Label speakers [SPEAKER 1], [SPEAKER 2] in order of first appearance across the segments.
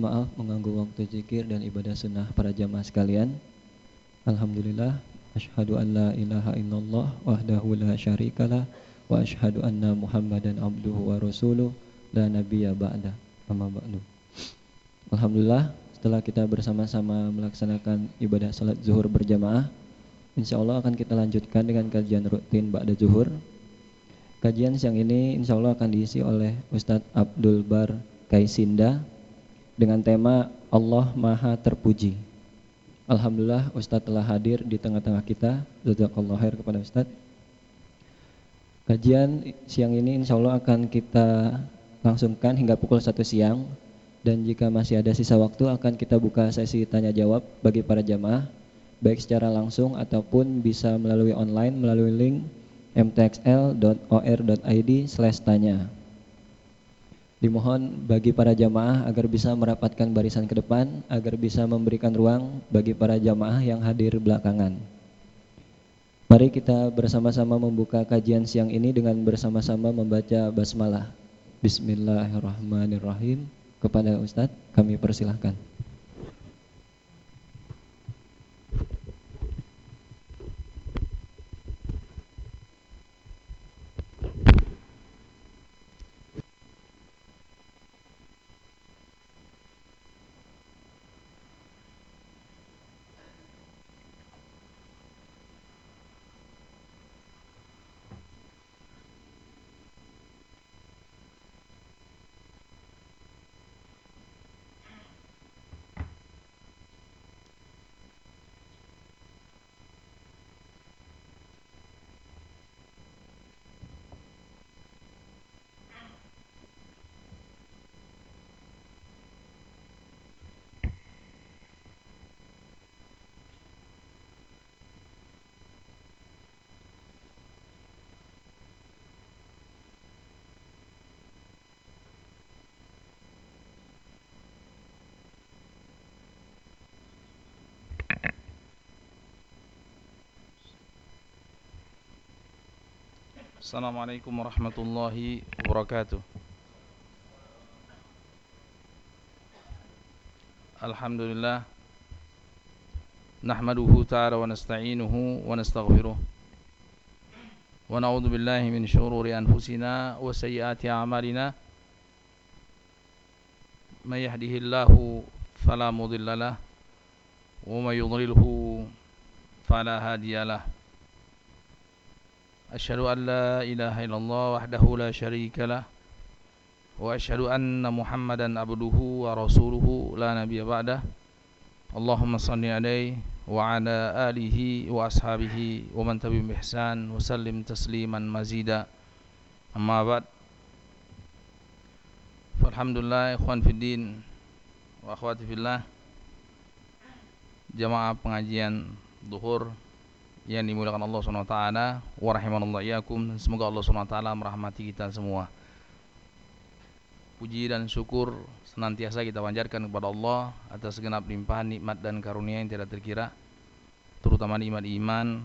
[SPEAKER 1] Maaf mengganggu waktu zikir dan ibadah sunnah para jamaah sekalian. Alhamdulillah, asyhadu an la ilaha illallah wahdahu la syarikalah wa asyhadu anna Muhammadan abduhu wa rasuluh la nabiyya ba'da. Amma ba'du. Alhamdulillah, setelah kita bersama-sama melaksanakan ibadah salat zuhur berjamaah, insya Allah akan kita lanjutkan dengan kajian rutin ba'da zuhur. Kajian siang ini insya Allah akan diisi oleh Ustadz Abdul Bar Kaisinda dengan tema Allah Maha Terpuji. Alhamdulillah Ustadz telah hadir di tengah-tengah kita. Jazakallah khair kepada Ustadz. Kajian siang ini insya Allah akan kita langsungkan hingga pukul 1 siang dan jika masih ada sisa waktu akan kita buka sesi tanya jawab bagi para jamaah baik secara langsung ataupun bisa melalui online melalui link mtxl.or.id slash tanya. Dimohon bagi para jamaah agar bisa merapatkan barisan ke depan, agar bisa memberikan ruang bagi para jamaah yang hadir belakangan. Mari kita bersama-sama membuka kajian siang ini dengan bersama-sama membaca basmalah. Bismillahirrahmanirrahim. Kepada Ustadz kami persilahkan.
[SPEAKER 2] السلام عليكم ورحمة الله وبركاته. الحمد لله. نحمده تعالى ونستعينه ونستغفره. ونعوذ بالله من شرور أنفسنا وسيئات أعمالنا. من يهده الله فلا مضل له ومن يضلله فلا هادي له. أشهد أن لا إله إلا الله وحده لا شريك له وأشهد أن محمدا عبده ورسوله لا نبي بعده اللهم صل عليه وعلى آله وأصحابه ومن تبعهم بإحسان وسلم تسليما مزيدا أما بعد فالحمد لله إخوان في الدين وأخواتي في الله jamaah pengajian duhur yang dimuliakan Allah SWT wa rahimanallah iyakum semoga Allah SWT merahmati kita semua. Puji dan syukur senantiasa kita panjatkan kepada Allah atas segenap limpahan nikmat dan karunia yang tidak terkira terutama nikmat iman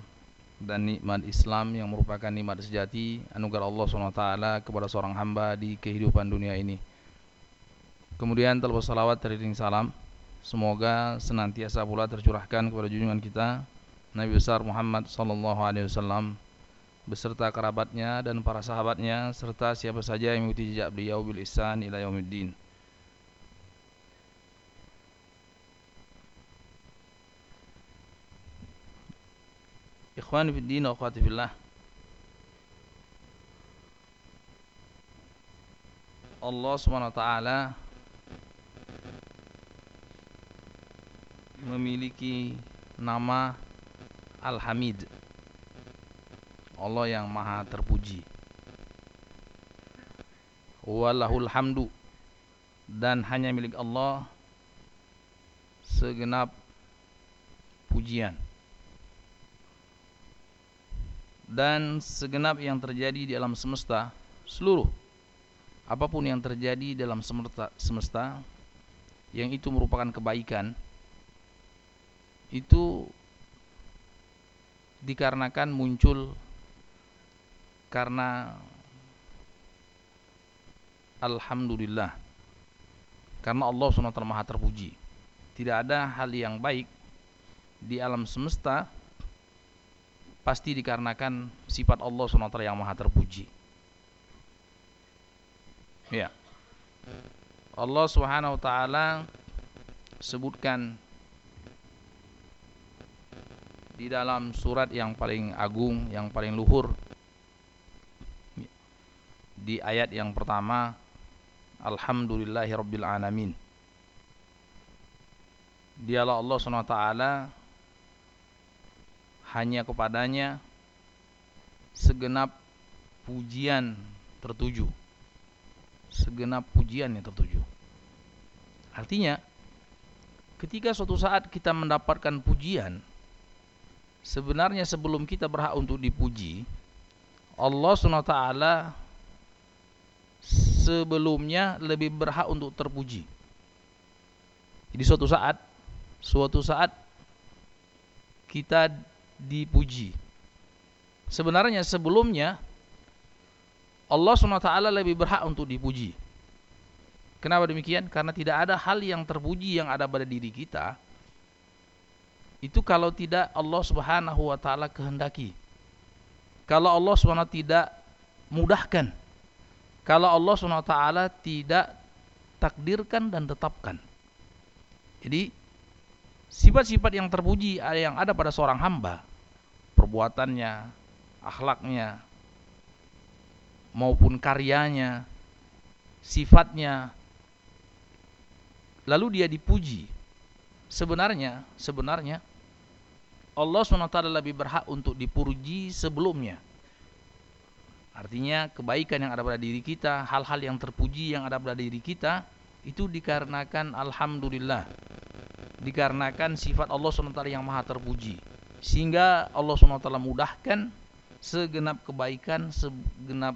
[SPEAKER 2] dan nikmat Islam yang merupakan nikmat sejati anugerah Allah SWT kepada seorang hamba di kehidupan dunia ini. Kemudian telah salawat teriring salam. Semoga senantiasa pula tercurahkan kepada junjungan kita Nabi besar Muhammad sallallahu alaihi wasallam beserta kerabatnya dan para sahabatnya serta siapa saja yang mengikuti jejak beliau bil ihsan ila yaumiddin. Ikhwan fi din wa akhwati fillah. Allah Subhanahu wa taala memiliki nama Al-Hamid. Allah yang maha terpuji. Walahul hamdu. Dan hanya milik Allah Segenap pujian. Dan segenap yang terjadi di alam semesta Seluruh Apa pun yang terjadi dalam semesta, semesta Yang itu merupakan kebaikan Itu dikarenakan muncul karena alhamdulillah Karena Allah SWT maha terpuji. Tidak ada hal yang baik di alam semesta pasti dikarenakan sifat Allah SWT yang maha terpuji. Ya. Allah taala sebutkan di dalam surat yang paling agung, yang paling luhur di ayat yang pertama Alhamdulillahirabbil alamin. Dialah Allah SWT hanya kepadanya segenap pujian tertuju. Segenap pujian yang tertuju. Artinya ketika suatu saat kita mendapatkan pujian sebenarnya sebelum kita berhak untuk dipuji Allah SWT sebelumnya lebih berhak untuk terpuji. Jadi suatu saat suatu saat kita dipuji. Sebenarnya sebelumnya Allah SWT lebih berhak untuk dipuji. Kenapa demikian? karena tidak ada hal yang terpuji yang ada pada diri kita itu kalau tidak Allah Subhanahu wa taala kehendaki. Kalau Allah Subhanahu tidak mudahkan. Kalau Allah Subhanahu wa taala tidak takdirkan dan tetapkan. Jadi sifat-sifat yang terpuji yang ada pada seorang hamba, perbuatannya, akhlaknya, maupun karyanya, sifatnya, lalu dia dipuji. Sebenarnya, sebenarnya Allah SWT lebih berhak untuk dipuji sebelumnya. Artinya kebaikan yang ada pada diri kita, hal-hal yang terpuji yang ada pada diri kita itu dikarenakan alhamdulillah. Dikarenakan sifat Allah SWT yang maha terpuji. Sehingga Allah SWT mudahkan segenap kebaikan, segenap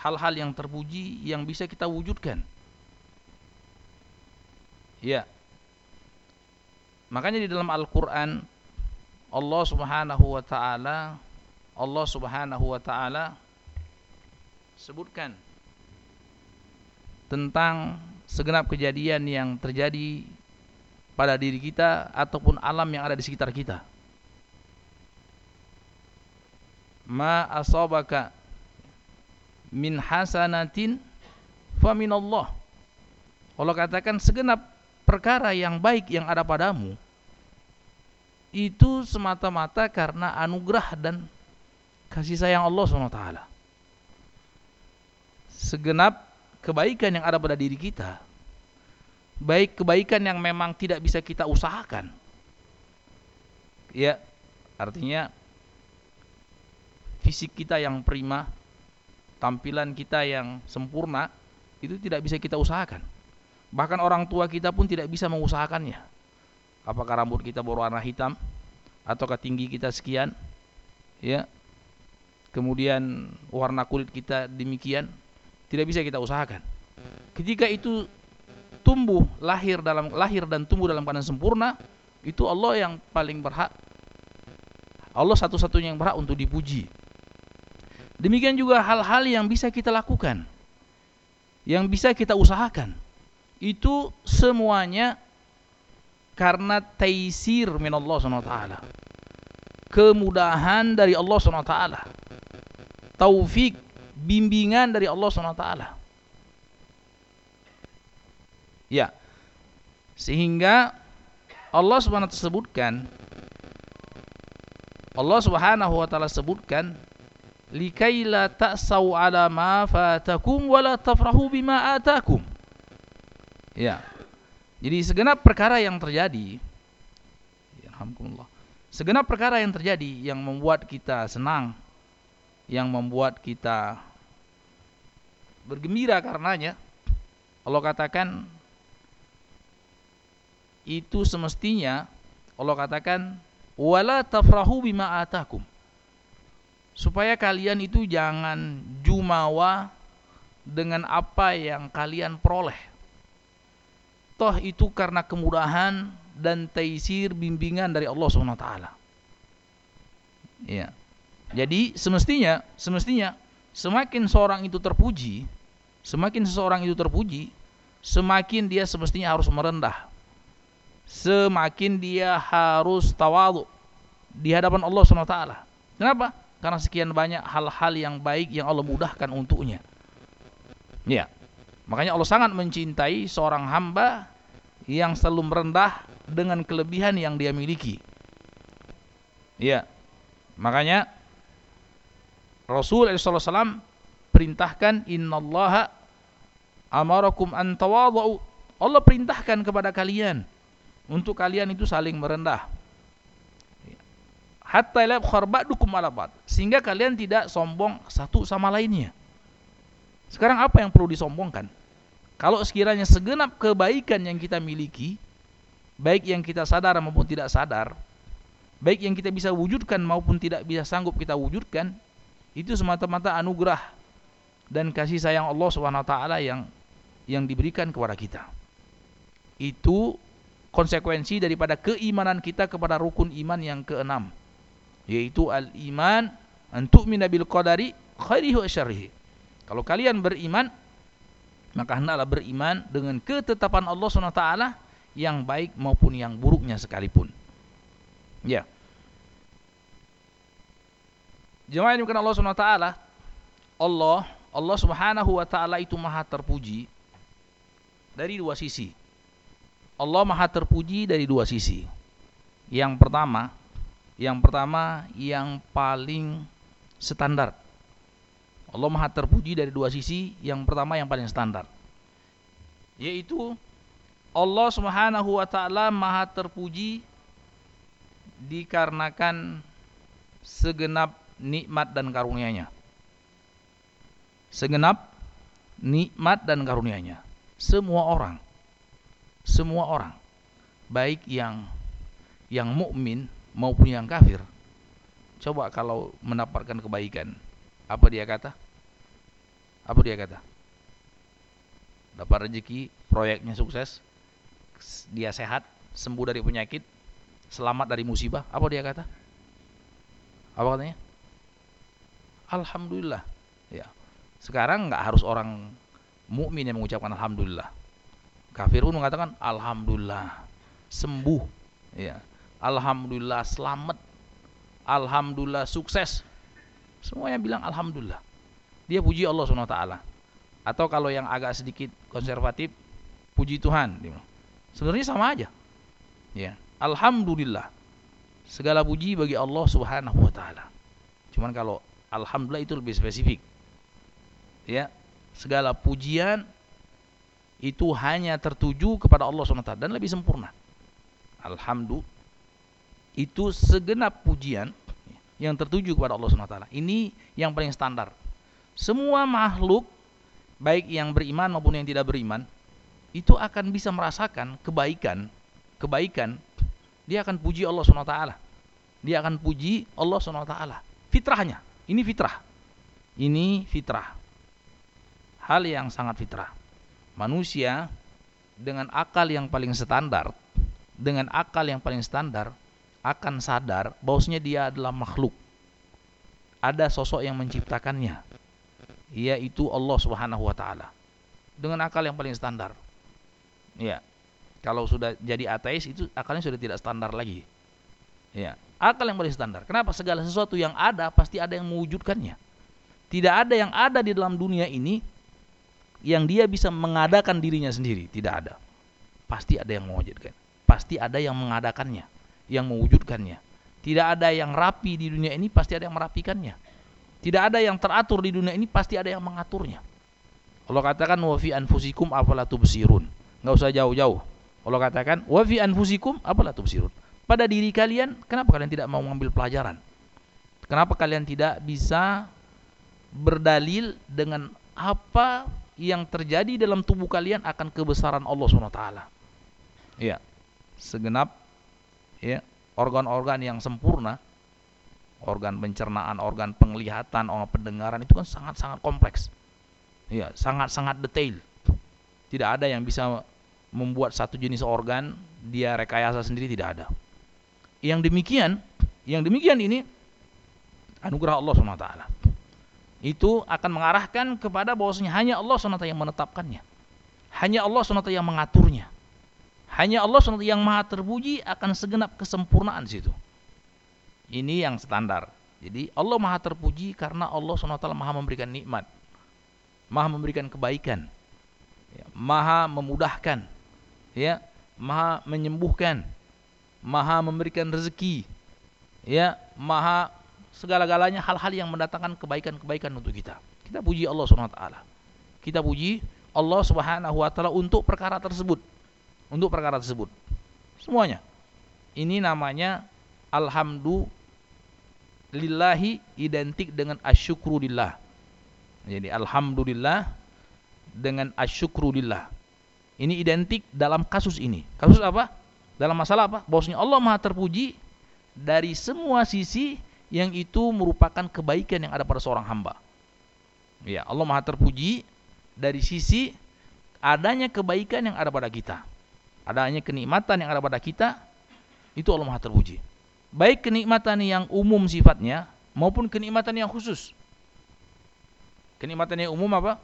[SPEAKER 2] hal-hal yang terpuji yang bisa kita wujudkan. Ya, Makanya di dalam Al-Qur'an Allah Subhanahu wa taala Allah Subhanahu wa taala sebutkan tentang segenap kejadian yang terjadi pada diri kita ataupun alam yang ada di sekitar kita. Ma asabaka min hasanatin fa. Allah katakan segenap perkara yang baik yang ada padamu itu semata-mata karena anugerah dan kasih sayang Allah SWT. Segenap kebaikan yang ada pada diri kita, baik kebaikan yang memang tidak bisa kita usahakan, ya artinya fisik kita yang prima, tampilan kita yang sempurna, itu tidak bisa kita usahakan Bahkan orang tua kita pun tidak bisa mengusahakannya. Apakah rambut kita berwarna hitam ataukah tinggi kita sekian? Ya. Kemudian warna kulit kita demikian, tidak bisa kita usahakan. Ketika itu tumbuh, lahir dalam lahir dan tumbuh dalam keadaan sempurna, itu Allah yang paling berhak. Allah satu-satunya yang berhak untuk dipuji. Demikian juga hal-hal yang bisa kita lakukan. Yang bisa kita usahakan itu semuanya karena taisir min Allah SWT kemudahan dari Allah SWT taufik bimbingan dari Allah SWT ya. Sehingga Allah Subhanahu sebutkan Allah Subhanahu wa taala sebutkan likaila ta'sau ala ma fatakum wala tafrahu bima atakum Ya. Jadi segenap perkara yang terjadi ya, alhamdulillah. Segenap perkara yang terjadi yang membuat kita senang, yang membuat kita bergembira karenanya, Allah katakan itu semestinya Allah katakan wala tafrahu bima atakum. Supaya kalian itu jangan jumawa dengan apa yang kalian peroleh toh itu karena kemudahan dan taisir bimbingan dari Allah Subhanahu wa taala. Ya. Jadi semestinya semestinya semakin seorang itu terpuji, semakin seseorang itu terpuji, semakin dia semestinya harus merendah. Semakin dia harus tawadhu di hadapan Allah SWT. Kenapa? Karena sekian banyak hal-hal yang baik yang Allah mudahkan untuknya. Ya. Makanya Allah sangat mencintai seorang hamba yang selalu merendah dengan kelebihan yang dia miliki. Ya. Makanya Rasul SAW perintahkan innallaha amarakum an tawadhu. Allah perintahkan kepada kalian untuk kalian itu saling merendah. Hatta la ba'dukum ala Sehingga kalian tidak sombong satu sama lainnya. Sekarang apa yang perlu disombongkan? Kalau sekiranya segenap kebaikan yang kita miliki, baik yang kita sadar maupun tidak sadar, baik yang kita bisa wujudkan maupun tidak bisa sanggup kita wujudkan, itu semata-mata anugerah dan kasih sayang Allah Swt yang yang diberikan kepada kita. Itu konsekuensi daripada keimanan kita kepada rukun iman yang keenam, yaitu al-iman untuk minabil qadari khairihi wa. Kalau kalian beriman, maka hendaklah beriman dengan ketetapan Allah SWT yang baik maupun yang buruknya sekalipun. Ya. Jemaah yang Allah SWT, Allah, Allah Subhanahu wa taala itu maha terpuji dari dua sisi. Allah maha terpuji dari dua sisi. Yang pertama, yang pertama yang paling standar Allah Maha terpuji dari dua sisi. Yang pertama yang paling standar. Yaitu Allah Subhanahu wa taala Maha terpuji dikarenakan segenap nikmat dan karunia-Nya. Segenap nikmat dan karunia-Nya. Semua orang semua orang baik yang yang mukmin maupun yang kafir coba kalau mendapatkan kebaikan apa dia kata? Apa dia kata? Dapat rezeki, proyeknya sukses, dia sehat, sembuh dari penyakit, selamat dari musibah. Apa dia kata? Apa katanya? Alhamdulillah. Ya. Sekarang nggak harus orang mukmin yang mengucapkan alhamdulillah. Kafir pun mengatakan alhamdulillah sembuh. Ya. Alhamdulillah selamat. Alhamdulillah sukses. Semuanya bilang alhamdulillah. Dia puji Allah SWT. Atau kalau yang agak sedikit konservatif, puji Tuhan. Sebenarnya sama aja. Ya, alhamdulillah. Segala puji bagi Allah Subhanahu. Cuman kalau alhamdulillah itu lebih spesifik. Ya, segala pujian itu hanya tertuju kepada Allah SWT dan lebih sempurna. Alhamdulillah itu segenap pujian yang tertuju kepada Allah SWT. Ini yang paling standar. Semua makhluk, baik yang beriman maupun yang tidak beriman, itu akan bisa merasakan kebaikan, kebaikan. Dia akan puji Allah SWT. Dia akan puji Allah SWT. Fitrahnya, ini fitrah. Ini fitrah. Hal yang sangat fitrah. Manusia dengan akal yang paling standar, dengan akal yang paling standar, akan sadar bahwasanya dia adalah makhluk. Ada sosok yang menciptakannya, yaitu Allah Subhanahu wa taala. Dengan akal yang paling standar. Ya. Kalau sudah jadi ateis itu akalnya sudah tidak standar lagi. Ya, akal yang paling standar. Kenapa? Segala sesuatu yang ada pasti ada yang mewujudkannya. Tidak ada yang ada di dalam dunia ini yang dia bisa mengadakan dirinya sendiri, tidak ada. Pasti ada yang mewujudkan. Pasti ada yang mengadakannya yang mewujudkannya. Tidak ada yang rapi di dunia ini, pasti ada yang merapikannya. Tidak ada yang teratur di dunia ini, pasti ada yang mengaturnya. Allah katakan wa fi anfusikum afala tubsirun. Enggak usah jauh-jauh. Allah katakan wa fi anfusikum afala tubsirun. Pada diri kalian, kenapa kalian tidak mau mengambil pelajaran? Kenapa kalian tidak bisa berdalil dengan apa yang terjadi dalam tubuh kalian akan kebesaran Allah SWT? Ya, segenap ya organ-organ yang sempurna organ pencernaan, organ penglihatan, organ pendengaran itu kan sangat-sangat kompleks. Ya, sangat-sangat detail. Tidak ada yang bisa membuat satu jenis organ dia rekayasa sendiri tidak ada. Yang demikian, yang demikian ini anugerah Allah SWT. Itu akan mengarahkan kepada bahwasanya hanya Allah SWT yang menetapkannya. Hanya Allah SWT yang mengaturnya. Hanya Allah SWT yang maha terpuji akan segenap kesempurnaan situ. Ini yang standar. Jadi Allah maha terpuji karena Allah SWT maha memberikan nikmat. Maha memberikan kebaikan. Ya, maha memudahkan. Ya, maha menyembuhkan. Maha memberikan rezeki. Ya, maha segala-galanya hal-hal yang mendatangkan kebaikan-kebaikan untuk kita. Kita puji Allah SWT. Kita puji Allah Subhanahu untuk perkara tersebut. Untuk perkara tersebut. Semuanya. Ini namanya alhamdulillah lillahi identik dengan asyukru lillah. Jadi alhamdulillah dengan asyukru lillah. Ini identik dalam kasus ini. Kasus apa? Dalam masalah apa? Bahwasanya Allah Maha terpuji dari semua sisi yang itu merupakan kebaikan yang ada pada seorang hamba. Ya, Allah Maha terpuji dari sisi adanya kebaikan yang ada pada kita. Adanya kenikmatan yang ada pada kita, itu Allah Maha terpuji baik kenikmatan yang umum sifatnya maupun kenikmatan yang khusus. Kenikmatan yang umum apa?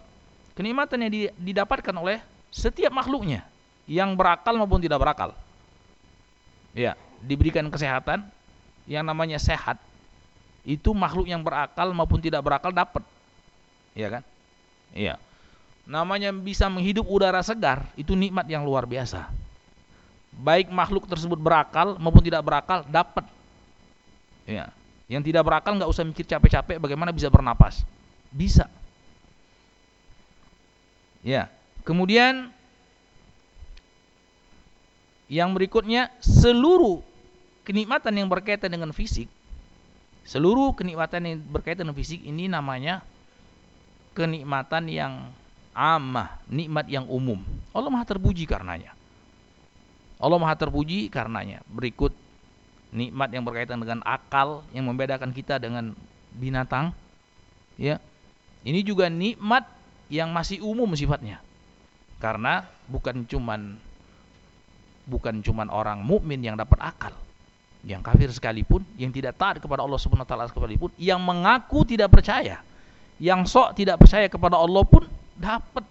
[SPEAKER 2] Kenikmatan yang didapatkan oleh setiap makhluknya yang berakal maupun tidak berakal. Ya, diberikan kesehatan yang namanya sehat itu makhluk yang berakal maupun tidak berakal dapat. Iya kan? Iya. Namanya bisa menghidup udara segar itu nikmat yang luar biasa. Baik makhluk tersebut berakal maupun tidak berakal dapat Ya. Yang tidak berakal nggak usah mikir capek-capek bagaimana bisa bernapas. Bisa. Ya. Kemudian yang berikutnya seluruh kenikmatan yang berkaitan dengan fisik, seluruh kenikmatan yang berkaitan dengan fisik ini namanya kenikmatan yang amah, nikmat yang umum. Allah Maha terpuji karenanya. Allah Maha terpuji karenanya. Berikut nikmat yang berkaitan dengan akal yang membedakan kita dengan binatang ya. Ini juga nikmat yang masih umum sifatnya. Karena bukan cuman bukan cuman orang mukmin yang dapat akal. Yang kafir sekalipun yang tidak taat kepada Allah Subhanahu wa taala sekalipun yang mengaku tidak percaya yang sok tidak percaya kepada Allah pun dapat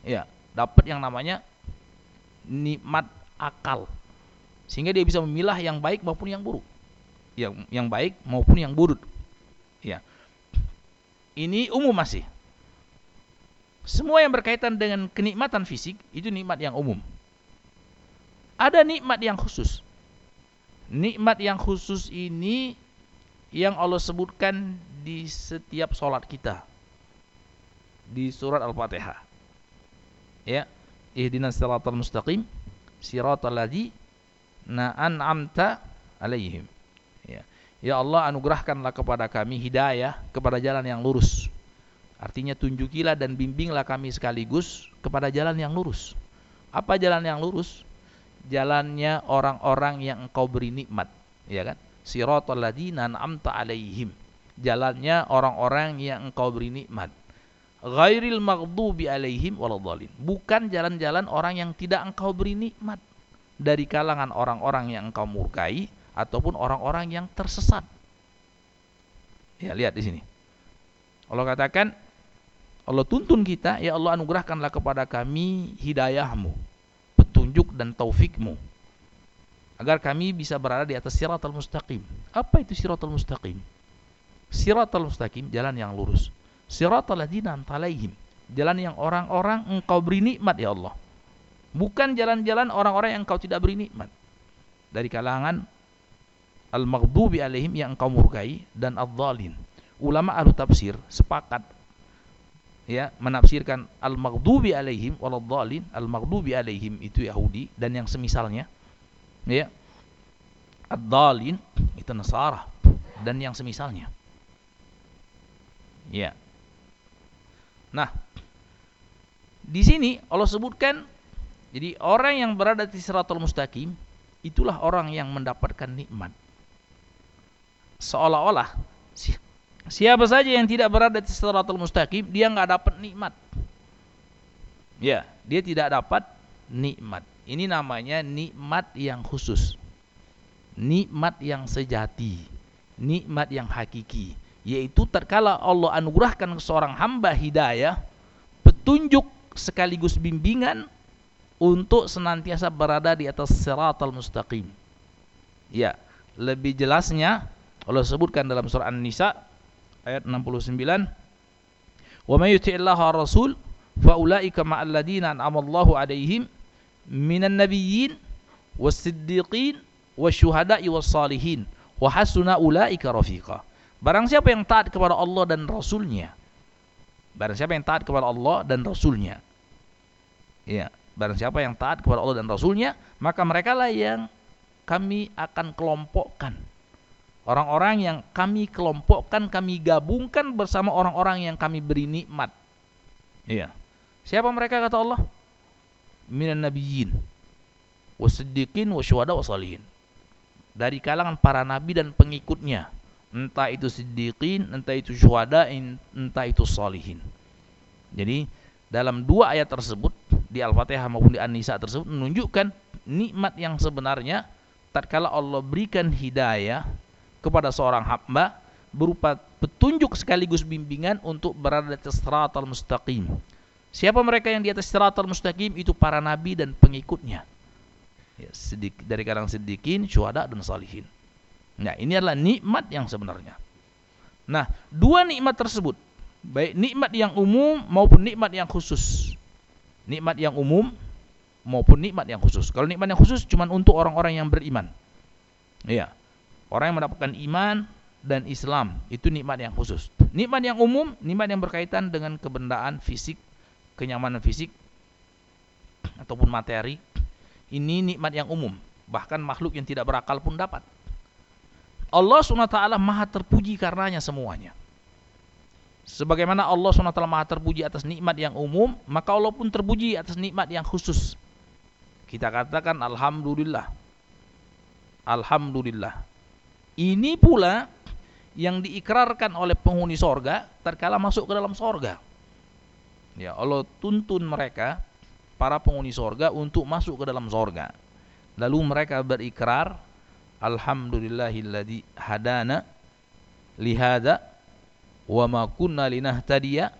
[SPEAKER 2] ya dapat yang namanya nikmat akal. Sehingga dia bisa memilah yang baik maupun yang buruk. Yang yang baik maupun yang buruk. Ya. Ini umum masih. Semua yang berkaitan dengan kenikmatan fisik itu nikmat yang umum. Ada nikmat yang khusus. Nikmat yang khusus ini yang Allah sebutkan di setiap sholat kita. Di surat Al-Fatihah. Ya ihdinas siratal mustaqim siratal ladzi na an'amta alaihim. Ya. ya Allah anugerahkanlah kepada kami hidayah kepada jalan yang lurus. Artinya tunjukilah dan bimbinglah kami sekaligus kepada jalan yang lurus. Apa jalan yang lurus? Jalannya orang-orang yang engkau beri nikmat, ya kan? Siratal ladzina an'amta alaihim. Jalannya orang-orang yang engkau beri nikmat. Ghairil maghdubi alaihim waladhdallin. Bukan jalan-jalan orang yang tidak engkau beri nikmat dari kalangan orang-orang yang engkau murkai ataupun orang-orang yang tersesat. Ya, lihat di sini. Allah katakan Allah tuntun kita, ya Allah anugerahkanlah kepada kami hidayahmu, petunjuk dan taufikmu. Agar kami bisa berada di atas siratal mustaqim. Apa itu siratal mustaqim? Siratal mustaqim, jalan yang lurus. Siratal ladzina antalaihim, jalan yang orang-orang engkau beri nikmat ya Allah. Bukan jalan-jalan orang-orang yang engkau tidak beri nikmat. Dari kalangan al-maghdubi alaihim yang engkau murkai dan adh-dhalin ulama ahlu tafsir sepakat ya menafsirkan al-maghdubi alaihim waladh-dhalin al-maghdubi alaihim itu Yahudi dan yang semisalnya ya ad-dhalin itu Nasara dan yang semisalnya. Ya nah di sini Allah sebutkan jadi orang yang berada di siratul mustaqim itulah orang yang mendapatkan nikmat. Seolah-olah siapa saja yang tidak berada di siratul mustaqim dia nggak dapat nikmat. Ya, dia tidak dapat nikmat. Ini namanya nikmat yang khusus. Nikmat yang sejati, nikmat yang hakiki, yaitu terkala Allah anugerahkan seorang hamba hidayah, petunjuk sekaligus bimbingan untuk senantiasa berada di atas siratal mustaqim. Ya, lebih jelasnya Allah sebutkan dalam surah An-Nisa ayat 69 Wa may yuti'illaha rasul fa ulaika ma'al ladina an'ama Allahu 'alaihim minan nabiyyin was-siddiqin wasyuhada'i was-salihin wa hasuna ulaika rafiqa. Barang siapa yang taat kepada Allah dan Rasulnya Barang siapa yang taat kepada Allah dan Rasulnya Ya, barang siapa yang taat kepada Allah dan Rasulnya Maka mereka lah yang kami akan kelompokkan Orang-orang yang kami kelompokkan, kami gabungkan bersama orang-orang yang kami beri nikmat. Iya. Siapa mereka kata Allah? Minan nabiyyin wasiddiqin wasyuhada wasalihin. Dari kalangan para nabi dan pengikutnya. Entah itu siddiqin, entah itu syuhada, entah itu salihin. Jadi dalam dua ayat tersebut di Al-Fatihah maupun di An-Nisa tersebut menunjukkan nikmat yang sebenarnya tatkala Allah berikan hidayah kepada seorang hamba berupa petunjuk sekaligus bimbingan untuk berada di atas siratal mustaqim. Siapa mereka yang di atas siratal mustaqim itu para nabi dan pengikutnya. Ya, sedik, dari kalangan sedikin, syuhada dan salihin. Nah, ini adalah nikmat yang sebenarnya. Nah, dua nikmat tersebut, baik nikmat yang umum maupun nikmat yang khusus. Nikmat yang umum maupun nikmat yang khusus. Kalau nikmat yang khusus cuma untuk orang-orang yang beriman. Iya. Orang yang mendapatkan iman dan Islam itu nikmat yang khusus. Nikmat yang umum, nikmat yang berkaitan dengan kebendaan fisik, kenyamanan fisik ataupun materi. Ini nikmat yang umum, bahkan makhluk yang tidak berakal pun dapat. Allah SWT maha terpuji karenanya semuanya. Sebagaimana Allah SWT maha terpuji atas nikmat yang umum, maka Allah pun terpuji atas nikmat yang khusus. Kita katakan Alhamdulillah. Alhamdulillah. Ini pula yang diikrarkan oleh penghuni sorga terkala masuk ke dalam sorga. Ya Allah tuntun mereka para penghuni sorga untuk masuk ke dalam sorga. Lalu mereka berikrar, Alhamdulillahilladzi hadana lihada wa ma kunna linahtadiya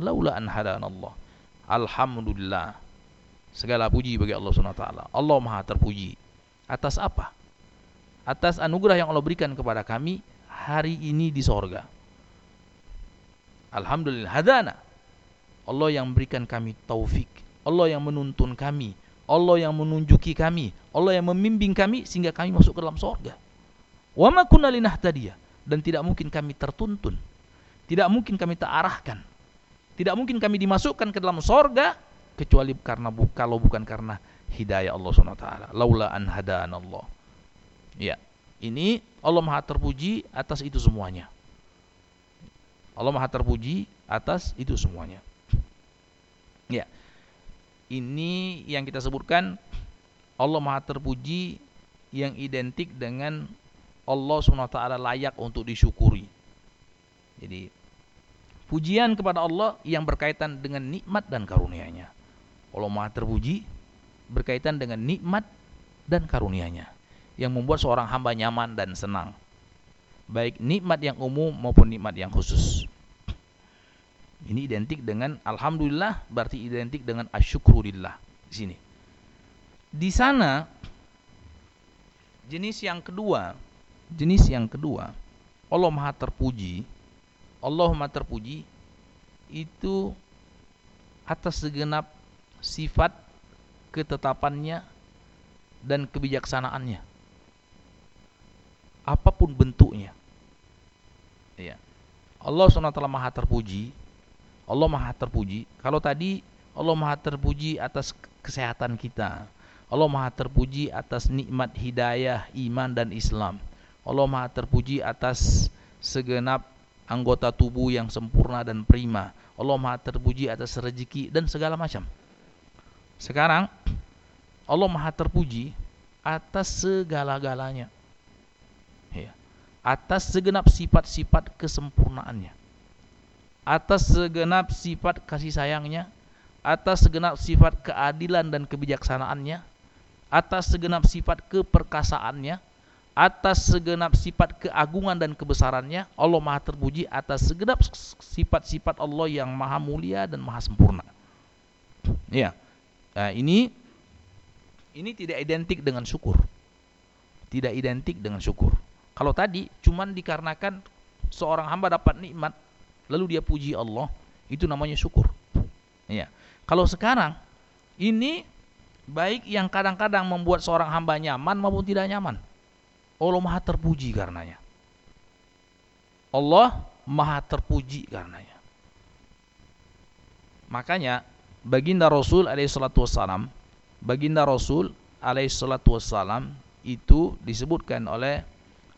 [SPEAKER 2] laula an hadanallah. Alhamdulillah. Segala puji bagi Allah SWT. Allah Maha terpuji. Atas apa? atas anugerah yang Allah berikan kepada kami hari ini di sorga. Alhamdulillah hadana. Allah yang berikan kami taufik. Allah yang menuntun kami. Allah yang menunjuki kami. Allah yang membimbing kami sehingga kami masuk ke dalam sorga. Wa ma kunna linahtadiya. Dan tidak mungkin kami tertuntun. Tidak mungkin kami terarahkan. Tidak mungkin kami dimasukkan ke dalam sorga kecuali karena kalau bukan karena hidayah Allah SWT. Laula an hadana Allah. Ya, ini Allah Maha terpuji atas itu semuanya. Allah Maha terpuji atas itu semuanya. Ya. Ini yang kita sebutkan Allah Maha terpuji yang identik dengan Allah SWT layak untuk disyukuri. Jadi pujian kepada Allah yang berkaitan dengan nikmat dan karunia-Nya. Allah Maha terpuji berkaitan dengan nikmat dan karunia-Nya yang membuat seorang hamba nyaman dan senang. Baik nikmat yang umum maupun nikmat yang khusus. Ini identik dengan alhamdulillah berarti identik dengan asyukurillah di sini. Di sana jenis yang kedua, jenis yang kedua Allah Maha terpuji. Allah Maha terpuji itu atas segenap sifat ketetapannya dan kebijaksanaannya apa pun bentuknya. Ya. Allah SWT maha terpuji. Allah maha terpuji. Kalau tadi Allah maha terpuji atas kesehatan kita. Allah maha terpuji atas nikmat hidayah, iman dan Islam. Allah maha terpuji atas segenap anggota tubuh yang sempurna dan prima. Allah maha terpuji atas rezeki dan segala macam. Sekarang Allah maha terpuji atas segala-galanya atas segenap sifat-sifat kesempurnaannya atas segenap sifat kasih sayangnya atas segenap sifat keadilan dan kebijaksanaannya atas segenap sifat keperkasaannya atas segenap sifat keagungan dan kebesarannya Allah maha terpuji atas segenap sifat-sifat Allah yang maha mulia dan maha sempurna Ya. Nah, ini ini tidak identik dengan syukur. Tidak identik dengan syukur. Kalau tadi cuman dikarenakan seorang hamba dapat nikmat lalu dia puji Allah, itu namanya syukur. Ya. Kalau sekarang ini baik yang kadang-kadang membuat seorang hamba nyaman maupun tidak nyaman. Allah Maha terpuji karenanya. Allah Maha terpuji karenanya. Makanya baginda Rasul alaihissalatu wassalam, baginda Rasul alaihissalatu wassalam itu disebutkan oleh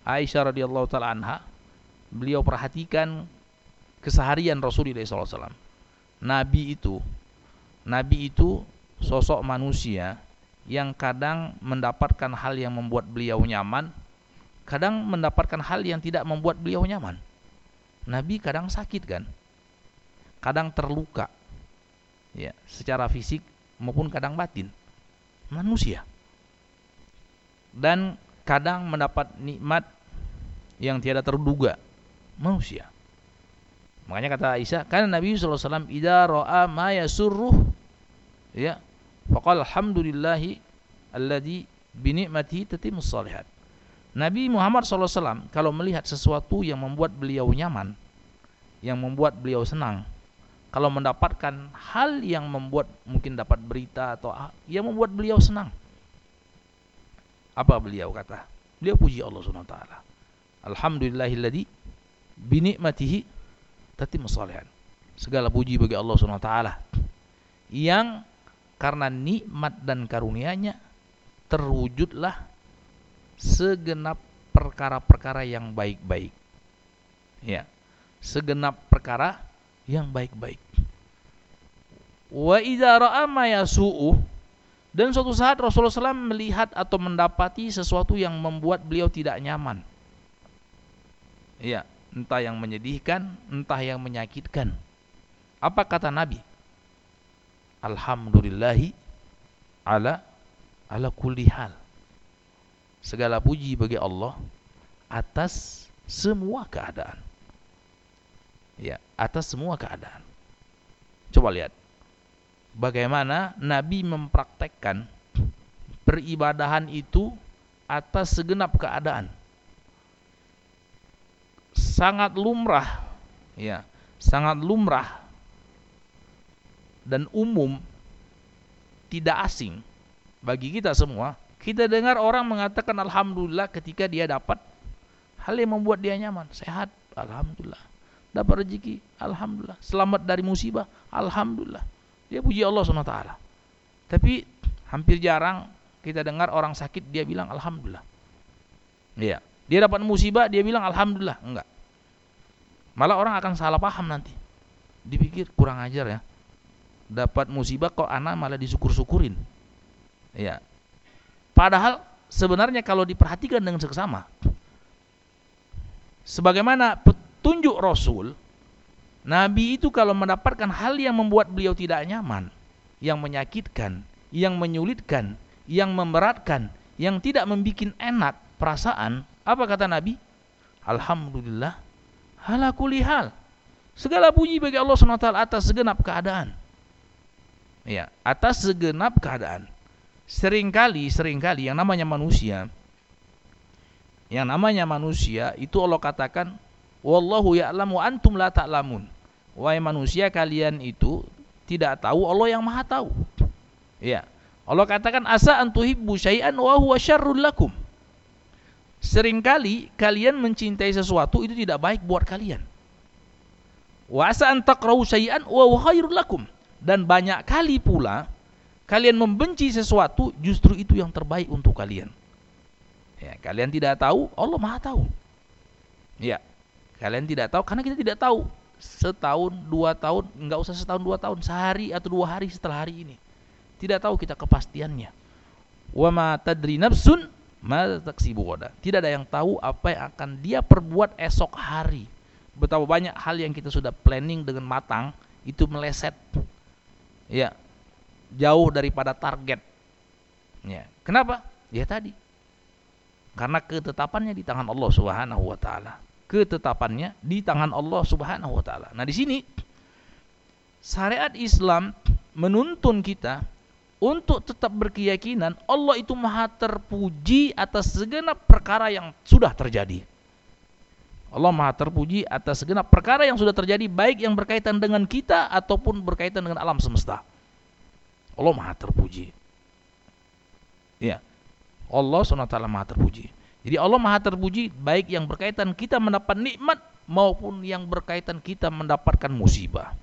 [SPEAKER 2] Aisyah radhiyallahu taala anha, beliau perhatikan keseharian Rasulullah SAW. Nabi itu, Nabi itu sosok manusia yang kadang mendapatkan hal yang membuat beliau nyaman, kadang mendapatkan hal yang tidak membuat beliau nyaman. Nabi kadang sakit kan, kadang terluka, ya, secara fisik maupun kadang batin. Manusia. Dan kadang mendapat nikmat yang tiada terduga. Manusia. Makanya kata Aisyah, karena Nabi SAW idza ra'a ma yasurruh ya Faqala alhamdulillahi alladhi binikmati tatimmus salihat. Nabi Muhammad SAW kalau melihat sesuatu yang membuat beliau nyaman, yang membuat beliau senang, kalau mendapatkan hal yang membuat mungkin dapat berita atau yang membuat beliau senang, apa beliau kata? Beliau puji Allah Subhanahu wa taala. Alhamdulillahilladzi binikmatihi tatimmus salihat. Segala puji bagi Allah Subhanahu wa taala yang karena nikmat dan karunia-Nya terwujudlah segenap perkara-perkara yang baik-baik. Ya, segenap perkara yang baik-baik. Wa idza ra'a ma yasu'u dan suatu saat Rasulullah SAW melihat atau mendapati sesuatu yang membuat beliau tidak nyaman. Ya, entah yang menyedihkan, entah yang menyakitkan. Apa kata Nabi? Alhamdulillahi ala ala kulli hal. Segala puji bagi Allah atas semua keadaan. Ya, atas semua keadaan. Coba lihat. Bagaimana Nabi mempraktekkan peribadahan itu atas segenap keadaan. Sangat lumrah, ya, sangat lumrah dan umum tidak asing bagi kita semua. Kita dengar orang mengatakan alhamdulillah ketika dia dapat hal yang membuat dia nyaman sehat alhamdulillah. Dapat rezeki alhamdulillah. Selamat dari musibah alhamdulillah. Dia puji Allah SWT tapi hampir jarang kita dengar orang sakit dia bilang alhamdulillah. Iya dia dapat musibah dia bilang alhamdulillah enggak malah orang akan salah paham nanti dipikir kurang ajar ya dapat musibah kok anak malah disyukur-syukurin. Ya. Padahal sebenarnya kalau diperhatikan dengan seksama sebagaimana petunjuk Rasul Nabi itu kalau mendapatkan hal yang membuat beliau tidak nyaman, yang menyakitkan, yang menyulitkan, yang memberatkan, yang tidak membuat enak perasaan, apa kata Nabi? Alhamdulillah, halakulihal. Segala puji bagi Allah SWT atas segenap keadaan. Ya atas segenap keadaan. Seringkali sering kali yang namanya manusia yang namanya manusia itu Allah katakan wallahu ya'lamu antum la ta'lamun. Wahai manusia kalian itu tidak tahu Allah yang maha tahu. Ya Allah katakan asa antuhibbu syai'an wa huwa syarrul lakum sering kali kalian mencintai sesuatu itu tidak baik buat kalian. Wa asa wa khairul lakum. Dan banyak kali pula kalian membenci sesuatu justru itu yang terbaik untuk kalian. Ya, kalian tidak tahu, Allah Maha tahu. Ya, kalian tidak tahu karena kita tidak tahu. Setahun dua tahun nggak usah setahun dua tahun sehari atau dua hari setelah hari ini. Tidak tahu kita kepastiannya. Wa ma tadri nafsun tidak ada yang tahu apa yang akan dia perbuat esok hari betapa banyak hal yang kita sudah planning dengan matang itu meleset ya jauh daripada target. Ya. Kenapa? Ya tadi. Karena ketetapannya di tangan Allah Subhanahu wa taala. Ketetapannya di tangan Allah Subhanahu wa taala. Nah, di sini syariat Islam menuntun kita untuk tetap berkeyakinan Allah itu maha terpuji atas segenap perkara yang sudah terjadi. Allah maha terpuji atas segenap perkara yang sudah terjadi baik yang berkaitan dengan kita ataupun berkaitan dengan alam semesta. Allah maha terpuji. Ya. Allah SWT maha terpuji. Jadi Allah maha terpuji baik yang berkaitan kita mendapat nikmat maupun yang berkaitan kita mendapatkan musibah.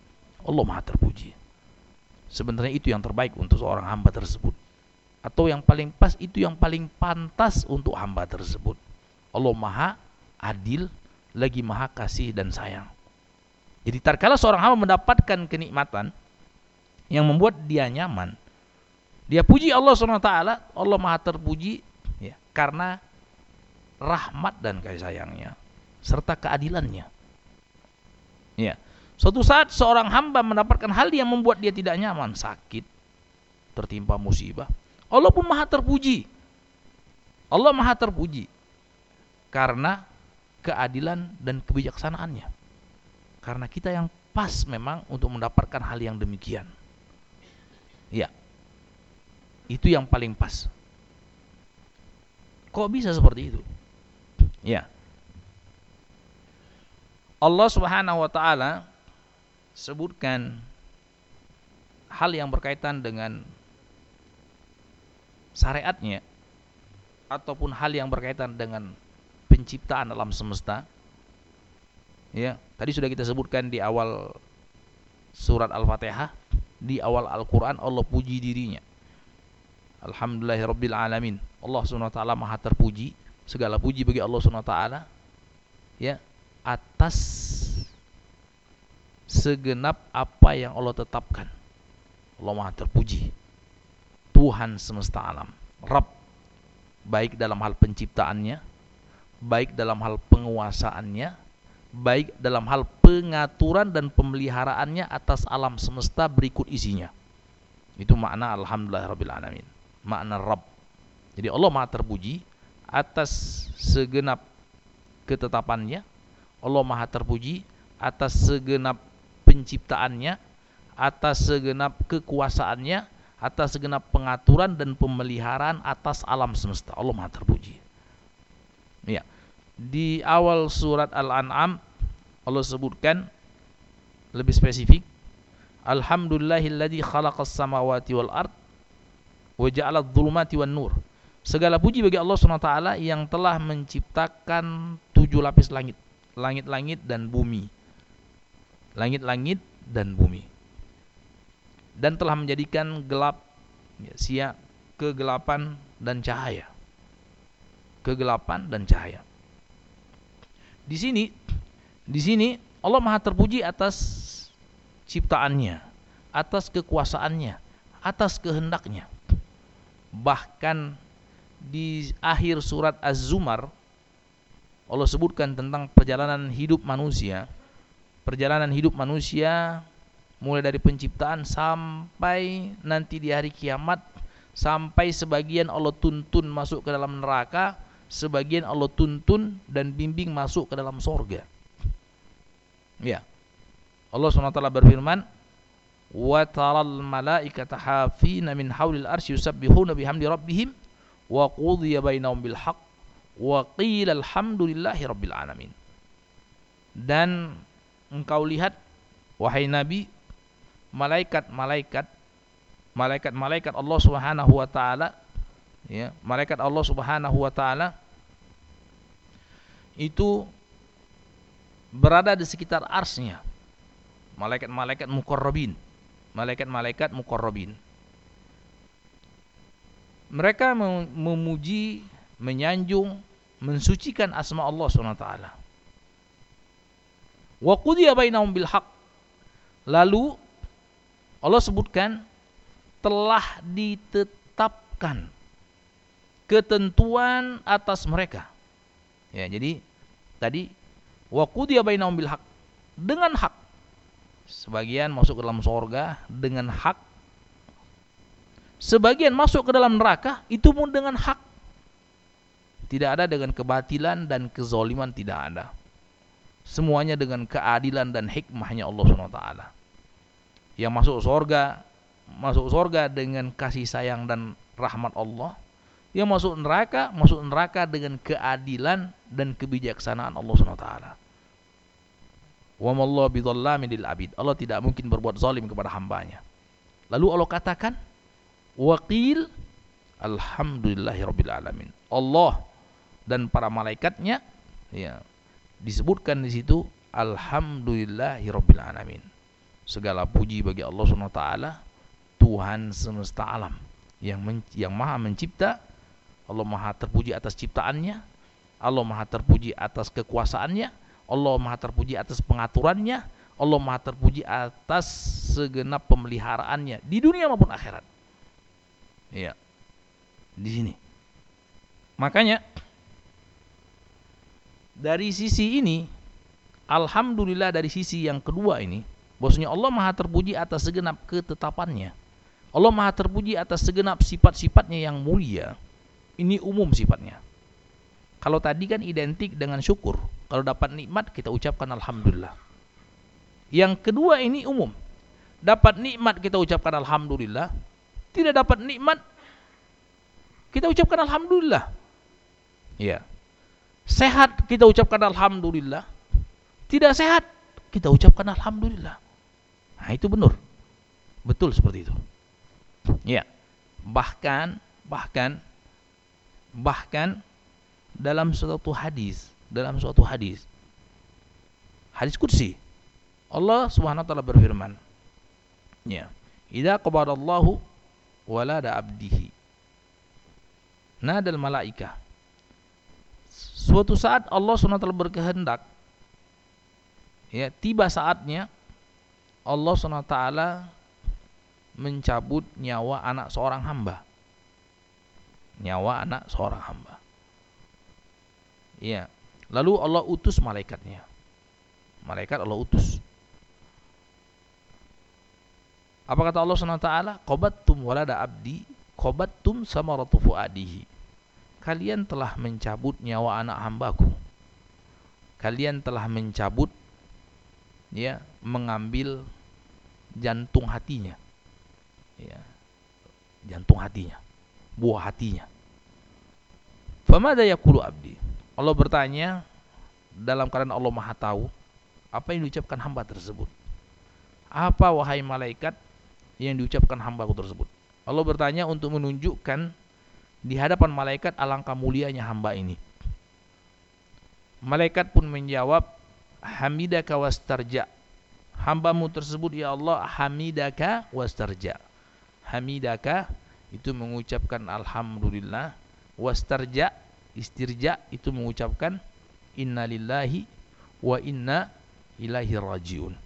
[SPEAKER 2] Allah maha terpuji. Sebenarnya itu yang terbaik untuk seorang hamba tersebut. Atau yang paling pas itu yang paling pantas untuk hamba tersebut. Allah maha adil, lagi maha kasih dan sayang. Jadi tatkala seorang hamba mendapatkan kenikmatan yang membuat dia nyaman, dia puji Allah SWT, Allah maha terpuji ya, karena rahmat dan kasih sayangnya serta keadilannya. Ya. Suatu saat seorang hamba mendapatkan hal yang membuat dia tidak nyaman, sakit, tertimpa musibah. Allah pun maha terpuji. Allah maha terpuji. Karena keadilan dan kebijaksanaannya. Karena kita yang pas memang untuk mendapatkan hal yang demikian. Ya. Itu yang paling pas. Kok bisa seperti itu? Ya. Allah Subhanahu wa taala sebutkan hal yang berkaitan dengan syariatnya ataupun hal yang berkaitan dengan penciptaan alam semesta. Ya tadi sudah kita sebutkan di awal surat al-fatihah di awal Al-Quran Allah puji dirinya. Alhamdulillahirabbil alamin. Allah SWT maha terpuji. Segala puji bagi Allah SWT ya atas segenap apa yang Allah tetapkan. Allah Maha terpuji. Tuhan semesta alam, Rabb baik dalam hal penciptaannya, baik dalam hal penguasaannya, baik dalam hal pengaturan dan pemeliharaannya atas alam semesta berikut isinya. Itu makna alhamdulillah rabbil alamin. Makna Rabb. Jadi Allah Maha terpuji atas segenap ketetapannya. Allah Maha terpuji atas segenap penciptaannya, atas segenap kekuasaannya, atas segenap pengaturan dan pemeliharaan atas alam semesta. Allah Maha terpuji. Ya. Di awal surat Al-An'am Allah sebutkan lebih spesifik Alhamdulillahilladzi khalaqas samawati wal ard wa ja'ala dhulumati wan nur. Segala puji bagi Allah SWT yang telah menciptakan tujuh lapis langit, langit-langit dan bumi langit-langit dan bumi. Dan telah menjadikan gelap ya, siang kegelapan dan cahaya. Kegelapan dan cahaya. Di sini di sini Allah Maha terpuji atas ciptaannya atas kekuasaannya atas kehendaknya. Bahkan di akhir surat Az-Zumar Allah sebutkan tentang perjalanan hidup manusia perjalanan hidup manusia mulai dari penciptaan sampai nanti di hari kiamat sampai sebagian Allah tuntun masuk ke dalam neraka sebagian Allah tuntun dan bimbing masuk ke dalam sorga. Ya. Allah SWT berfirman wa taral malaikata hafina min haulil arsy yusabbihuna bihamdi rabbihim wa qudiya bainahum bil haqq wa qila alhamdulillahi rabbil alamin. Dan engkau lihat wahai nabi malaikat-malaikat malaikat-malaikat Allah Subhanahu wa taala ya malaikat Allah Subhanahu wa taala itu berada di sekitar arsnya. Malaikat-malaikat mukarrabin malaikat-malaikat mukarrabin mereka memuji menyanjung mensucikan asma Allah Subhanahu wa taala Wa qudiya bainahum bil haq. Lalu Allah sebutkan telah ditetapkan ketentuan atas mereka. Ya, jadi tadi wa qudiya bainahum bil haq. Dengan hak. Sebagian masuk ke dalam sorga dengan hak. Sebagian masuk ke dalam neraka itu pun dengan hak. Tidak ada dengan kebatilan dan kezoliman tidak ada. Semuanya dengan keadilan dan hikmahnya Allah SWT. Yang masuk surga masuk surga dengan kasih sayang dan rahmat Allah. Yang masuk neraka, masuk neraka dengan keadilan dan kebijaksanaan Allah Subhanahu wa taala. Wa mallahu bidzallamin lil abid. Allah tidak mungkin berbuat zalim kepada hambanya. Lalu Allah katakan, "Waqil alhamdulillahirabbil alamin." Allah dan para malaikatnya ya disebutkan di situ alhamdulillahirabbil alamin. Segala puji bagi Allah Subhanahu wa taala, Tuhan semesta alam yang men, yang Maha mencipta Allah Maha terpuji atas ciptaannya, Allah Maha terpuji atas kekuasaannya, Allah Maha terpuji atas pengaturannya, Allah Maha terpuji atas segenap pemeliharaannya di dunia maupun akhirat. Iya. Di sini. Makanya dari sisi ini alhamdulillah dari sisi yang kedua ini bahwasanya Allah Maha terpuji atas segenap ketetapannya. Allah Maha terpuji atas segenap sifat-sifatnya yang mulia ini umum sifatnya. Kalau tadi kan identik dengan syukur. Kalau dapat nikmat kita ucapkan alhamdulillah. Yang kedua ini umum. Dapat nikmat kita ucapkan alhamdulillah. Tidak dapat nikmat kita ucapkan alhamdulillah. Ya. Sehat kita ucapkan alhamdulillah. Tidak sehat kita ucapkan alhamdulillah. Nah, itu benar. Betul seperti itu. Ya. Bahkan bahkan bahkan dalam suatu hadis dalam suatu hadis hadis kursi Allah Subhanahu wa taala berfirman ya idza qabadallahu walada abdihi nadal malaika suatu saat Allah taala berkehendak ya tiba saatnya Allah taala mencabut nyawa anak seorang hamba nyawa anak seorang hamba. Iya. Lalu Allah utus malaikatnya. Malaikat Allah utus. Apa kata Allah SWT? Qobattum walada abdi, qobattum samaratu fuadihi. Kalian telah mencabut nyawa anak hambaku. Kalian telah mencabut ya, mengambil jantung hatinya. Ya. Jantung hatinya buah hatinya. Famada yaqulu abdi? Allah bertanya dalam keadaan Allah Maha tahu apa yang diucapkan hamba tersebut. Apa wahai malaikat yang diucapkan hambaku tersebut? Allah bertanya untuk menunjukkan di hadapan malaikat alangkah mulianya hamba ini. Malaikat pun menjawab, Hamidaka wastarja. Hambamu tersebut ya Allah hamidaka wastarja. Hamidaka itu mengucapkan alhamdulillah wastarja istirja itu mengucapkan innalillahi wa inna ilaihi rajiun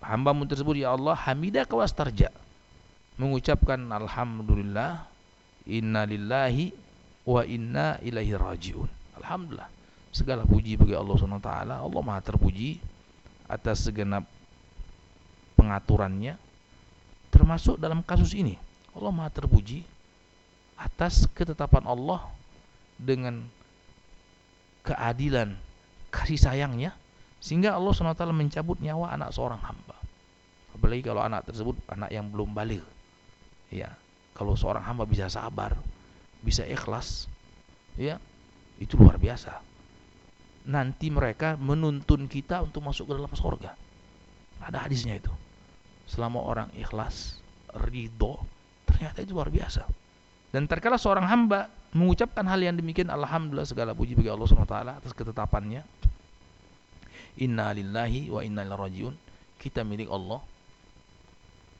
[SPEAKER 2] hambamu tersebut ya Allah hamidaka wastarja mengucapkan alhamdulillah innalillahi wa inna ilaihi rajiun. Alhamdulillah. Segala puji bagi Allah Subhanahu taala. Allah Maha terpuji atas segenap pengaturannya termasuk dalam kasus ini. Allah Maha terpuji atas ketetapan Allah dengan keadilan kasih sayangnya sehingga Allah SWT mencabut nyawa anak seorang hamba. Apalagi kalau anak tersebut anak yang belum balik. Ya kalau seorang hamba bisa sabar bisa ikhlas ya itu luar biasa nanti mereka menuntun kita untuk masuk ke dalam surga ada hadisnya itu selama orang ikhlas ridho Ternyata itu luar biasa. Dan terkala seorang hamba mengucapkan hal yang demikian, alhamdulillah segala puji bagi Allah SWT atas ketetapannya. Inna lillahi wa inna ilaihi rajiun. Kita milik Allah.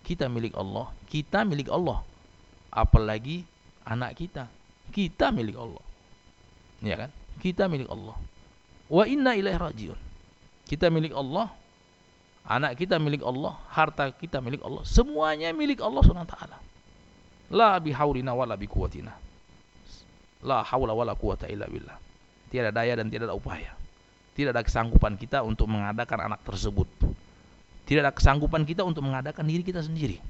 [SPEAKER 2] Kita milik Allah. Kita milik Allah. Apalagi anak kita. Kita milik Allah. Ya kan? Kita milik Allah. Wa inna ilaihi rajiun. Kita milik Allah. Anak kita milik Allah, harta kita milik Allah, semuanya milik Allah SWT. La bihaulina wala biquwatina. La haula wala quwata illa billah. Tiada daya dan tidak ada upaya. Tidak ada kesanggupan kita untuk mengadakan anak tersebut. Tidak ada kesanggupan kita untuk mengadakan diri kita sendiri.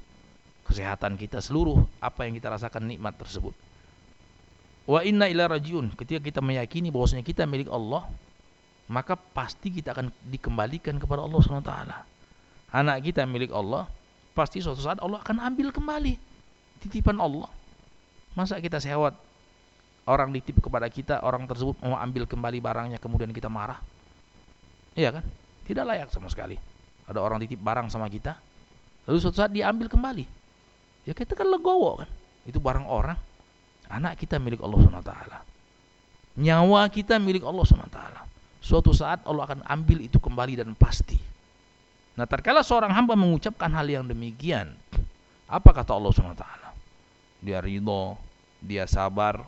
[SPEAKER 2] Kesehatan kita seluruh apa yang kita rasakan nikmat tersebut. Wa inna ila rajiun. Ketika kita meyakini bahwasanya kita milik Allah, maka pasti kita akan dikembalikan kepada Allah SWT. Anak kita milik Allah, pasti suatu saat Allah akan ambil kembali titipan Allah. Masa kita sewot orang ditip kepada kita, orang tersebut mau ambil kembali barangnya kemudian kita marah? Iya kan? Tidak layak sama sekali. Ada orang titip barang sama kita, lalu suatu saat dia ambil kembali. Ya kita kan legowo kan. Itu barang orang. Anak kita milik Allah SWT. Nyawa kita milik Allah SWT. Suatu saat Allah akan ambil itu kembali dan pasti. Nah, terkala seorang hamba mengucapkan hal yang demikian, apa kata Allah SWT? Dia ridho, dia sabar,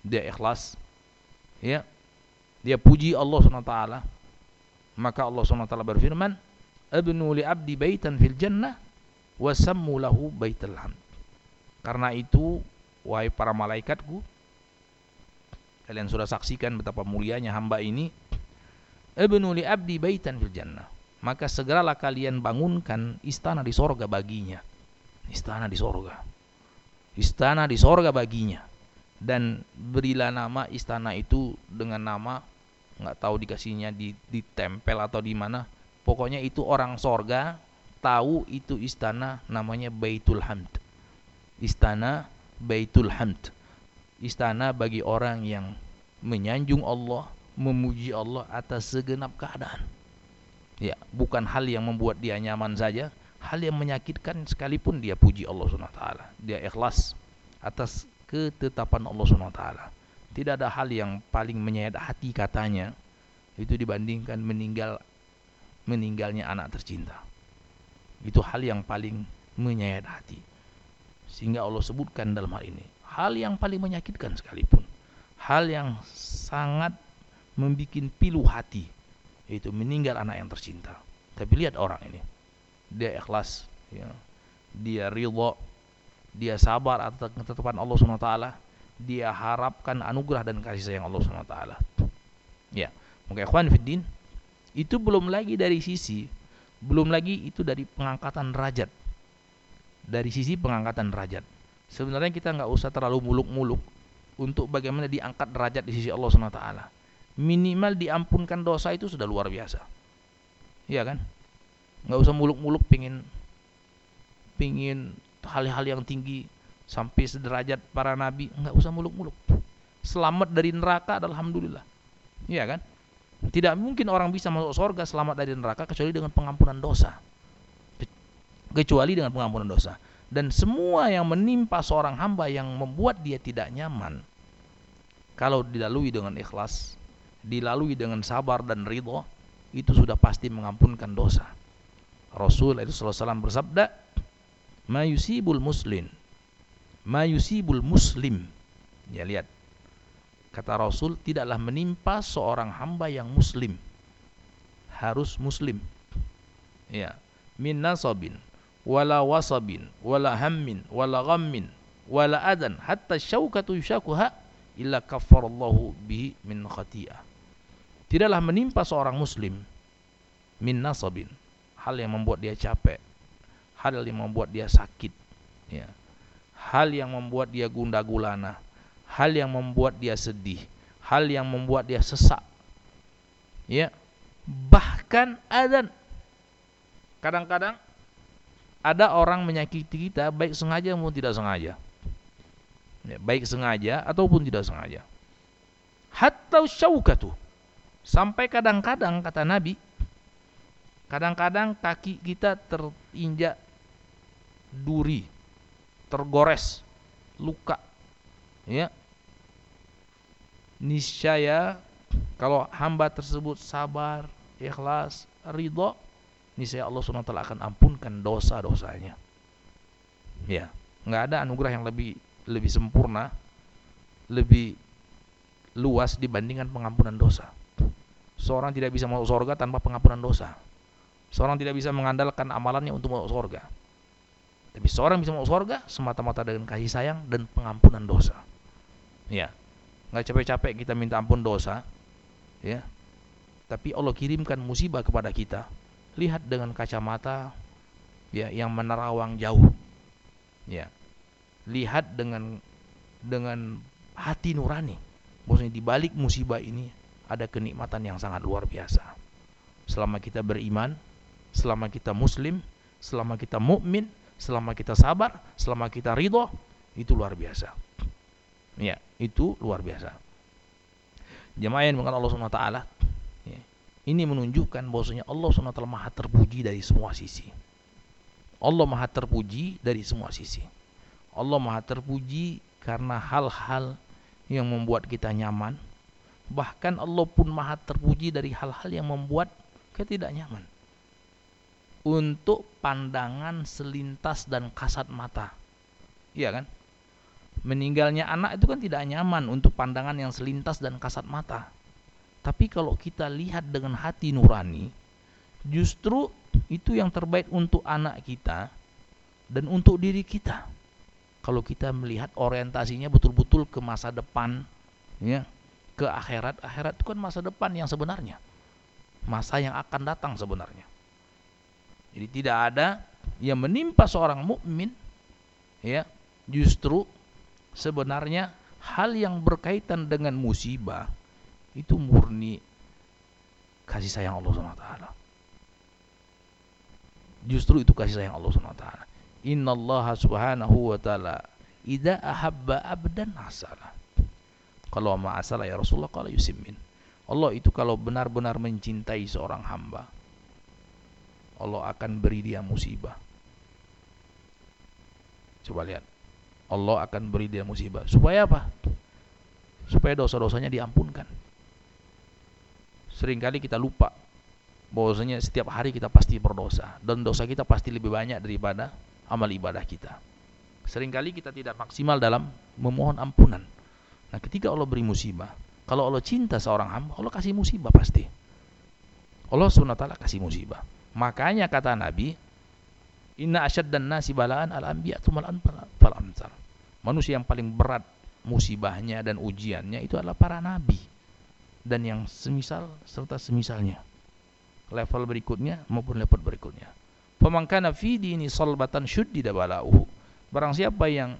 [SPEAKER 2] dia ikhlas, ya, dia puji Allah SWT. Maka Allah SWT berfirman, Abnu li abdi baitan fil jannah, wasammu lahu baital hamd. Karena itu, wahai para malaikatku, kalian sudah saksikan betapa mulianya hamba ini, Abnu li abdi baitan fil jannah maka segeralah kalian bangunkan istana di sorga baginya. Istana di sorga. Istana di sorga baginya. Dan berilah nama istana itu dengan nama nggak tahu dikasihnya di ditempel atau di mana. Pokoknya itu orang sorga tahu itu istana namanya Baitul Hamd. Istana Baitul Hamd. Istana bagi orang yang menyanjung Allah, memuji Allah atas segenap keadaan Ya, bukan hal yang membuat dia nyaman saja, hal yang menyakitkan sekalipun dia puji Allah SWT. Dia ikhlas atas ketetapan Allah SWT. Tidak ada hal yang paling menyayat hati katanya itu dibandingkan meninggal meninggalnya anak tercinta. Itu hal yang paling menyayat hati. Sehingga Allah sebutkan dalam hal ini. Hal yang paling menyakitkan sekalipun. Hal yang sangat membuat pilu hati itu meninggal anak yang tercinta. Tapi lihat orang ini, dia ikhlas, ya. dia ridho, dia sabar atas ketetapan Allah swt. Dia harapkan anugerah dan kasih sayang Allah swt. Ya, mungkin ikhwan fiddin, itu belum lagi dari sisi, belum lagi itu dari pengangkatan derajat. Dari sisi pengangkatan derajat. Sebenarnya kita nggak usah terlalu muluk-muluk untuk bagaimana diangkat derajat di sisi Allah swt minimal diampunkan dosa itu sudah luar biasa. Iya kan? Nggak usah muluk-muluk pingin pingin hal-hal yang tinggi sampai sederajat para nabi, nggak usah muluk-muluk. Selamat dari neraka alhamdulillah. Iya kan? Tidak mungkin orang bisa masuk surga selamat dari neraka kecuali dengan pengampunan dosa. Kecuali dengan pengampunan dosa. Dan semua yang menimpa seorang hamba yang membuat dia tidak nyaman kalau dilalui dengan ikhlas dilalui dengan sabar dan ridho itu sudah pasti mengampunkan dosa. Rasul itu SAW bersabda, "Ma yusibul muslim, ma yusibul muslim." Ya lihat. Kata Rasul, tidaklah menimpa seorang hamba yang muslim. Harus muslim. Ya, min nasabin wala wasabin wala hammin wala ghammin wala adan hatta syaukatu yushakuha illa kaffarallahu bihi min khati'ah. Tidaklah menimpa seorang muslim min nasabin. Hal yang membuat dia capek. Hal yang membuat dia sakit. Ya. Hal yang membuat dia gundah gulana hal yang membuat dia sedih. Hal yang membuat dia sesak. Ya. Bahkan ada kadang-kadang ada orang menyakiti kita baik sengaja maupun tidak sengaja. Ya, baik sengaja ataupun tidak sengaja. Hatta syaukatu. Sampai kadang-kadang kata Nabi, kadang-kadang kaki kita terinjak duri, tergores, luka. Ya. Niscaya kalau hamba tersebut sabar, ikhlas, ridho, niscaya Allah SWT akan ampunkan dosa-dosanya. Ya, nggak ada anugerah yang lebih lebih sempurna, lebih luas dibandingkan pengampunan dosa. Seorang tidak bisa masuk surga tanpa pengampunan dosa. Seorang tidak bisa mengandalkan amalannya untuk masuk surga. Tapi seorang bisa masuk surga semata-mata dengan kasih sayang dan pengampunan dosa. Ya, nggak capek-capek kita minta ampun dosa, ya. Tapi Allah kirimkan musibah kepada kita. Lihat dengan kacamata ya yang menerawang jauh. Ya. Lihat dengan dengan hati nurani. Maksudnya di balik musibah ini ada kenikmatan yang sangat luar biasa. Selama kita beriman, selama kita muslim, selama kita mukmin, selama kita sabar, selama kita ridho, itu luar biasa. Ya, itu luar biasa. Jemaah yang Allah Subhanahu wa taala, ya, ini menunjukkan bahwasanya Allah Subhanahu wa taala Maha terpuji dari semua sisi. Allah Maha terpuji dari semua sisi. Allah Maha terpuji karena hal-hal yang membuat kita nyaman. Bahkan Allah pun Maha terpuji dari hal-hal yang membuat kita tidak nyaman untuk pandangan selintas dan kasat mata. Iya kan? Meninggalnya anak itu kan tidak nyaman untuk pandangan yang selintas dan kasat mata. Tapi kalau kita lihat dengan hati nurani, justru itu yang terbaik untuk anak kita dan untuk diri kita. Kalau kita melihat orientasinya betul-betul ke masa depan, ya, ke akhirat, akhirat itu kan masa depan yang sebenarnya. Masa yang akan datang sebenarnya. Jadi tidak ada yang menimpa seorang mukmin ya justru sebenarnya hal yang berkaitan dengan musibah itu murni kasih sayang Allah taala. Justru itu kasih sayang Allah wa taala. Innallaha subhanahu wa ta'ala idza ahabba abdan asala. Kalau ma asala ya Rasulullah kalau yusimin. Allah itu kalau benar-benar mencintai seorang hamba, Allah akan beri dia musibah. Coba lihat. Allah akan beri dia musibah. Supaya apa? Supaya dosa-dosanya diampunkan. Seringkali kita lupa bahwasanya setiap hari kita pasti berdosa dan dosa kita pasti lebih banyak daripada amal ibadah kita. Seringkali kita tidak maksimal dalam memohon ampunan. Nah, ketika Allah beri musibah, kalau Allah cinta seorang hamba, Allah kasih musibah pasti. Allah SWT kasih musibah. Makanya kata Nabi, Inna dan nasi balaan al-anbiya tumal fal. Manusia yang paling berat musibahnya dan ujiannya itu adalah para nabi dan yang semisal serta semisalnya. Level berikutnya maupun level berikutnya. Pemangkana fi dini salbatan syuddida balauhu. Barang siapa yang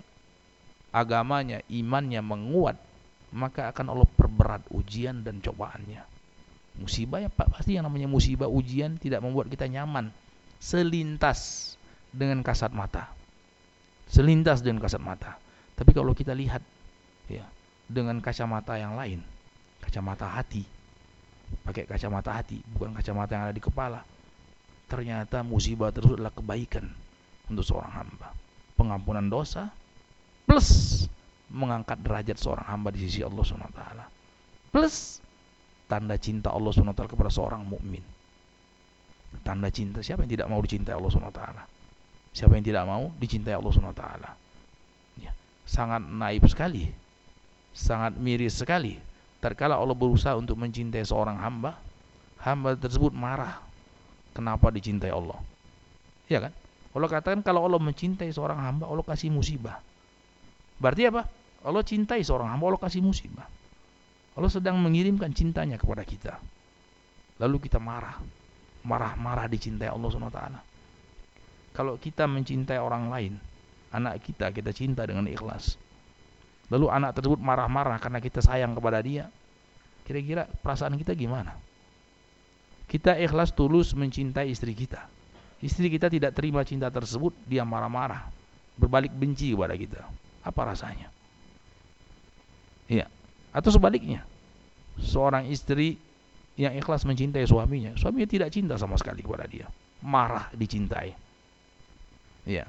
[SPEAKER 2] agamanya, imannya menguat, maka akan Allah perberat ujian dan cobaannya. Musibah ya Pak, pasti yang namanya musibah ujian tidak membuat kita nyaman. Selintas dengan kasat mata. Selintas dengan kasat mata. Tapi kalau kita lihat ya dengan kacamata yang lain, kacamata hati. Pakai kacamata hati, bukan kacamata yang ada di kepala. Ternyata musibah tersebut adalah kebaikan untuk seorang hamba. Pengampunan dosa plus mengangkat derajat seorang hamba di sisi Allah SWT. Plus tanda cinta Allah SWT kepada seorang mukmin. Tanda cinta siapa yang tidak mau dicintai Allah SWT? Siapa yang tidak mau dicintai Allah SWT? Ya, sangat naib sekali, sangat miris sekali. Terkala Allah berusaha untuk mencintai seorang hamba, hamba tersebut marah. Kenapa dicintai Allah? Ya kan? Allah katakan kalau Allah mencintai seorang hamba, Allah kasih musibah. Berarti apa? Allah cintai seorang hamba, Allah kasih musibah. Allah sedang mengirimkan cintanya kepada kita. Lalu kita marah. Marah-marah dicintai Allah SWT. Kalau kita mencintai orang lain, anak kita kita cinta dengan ikhlas. Lalu anak tersebut marah-marah karena kita sayang kepada dia. Kira-kira perasaan kita gimana? Kita ikhlas tulus mencintai istri kita. Istri kita tidak terima cinta tersebut, dia marah-marah, berbalik benci kepada kita. Apa rasanya? Iya. Atau sebaliknya, seorang istri yang ikhlas mencintai suaminya, suaminya tidak cinta sama sekali kepada dia, marah dicintai. Ya,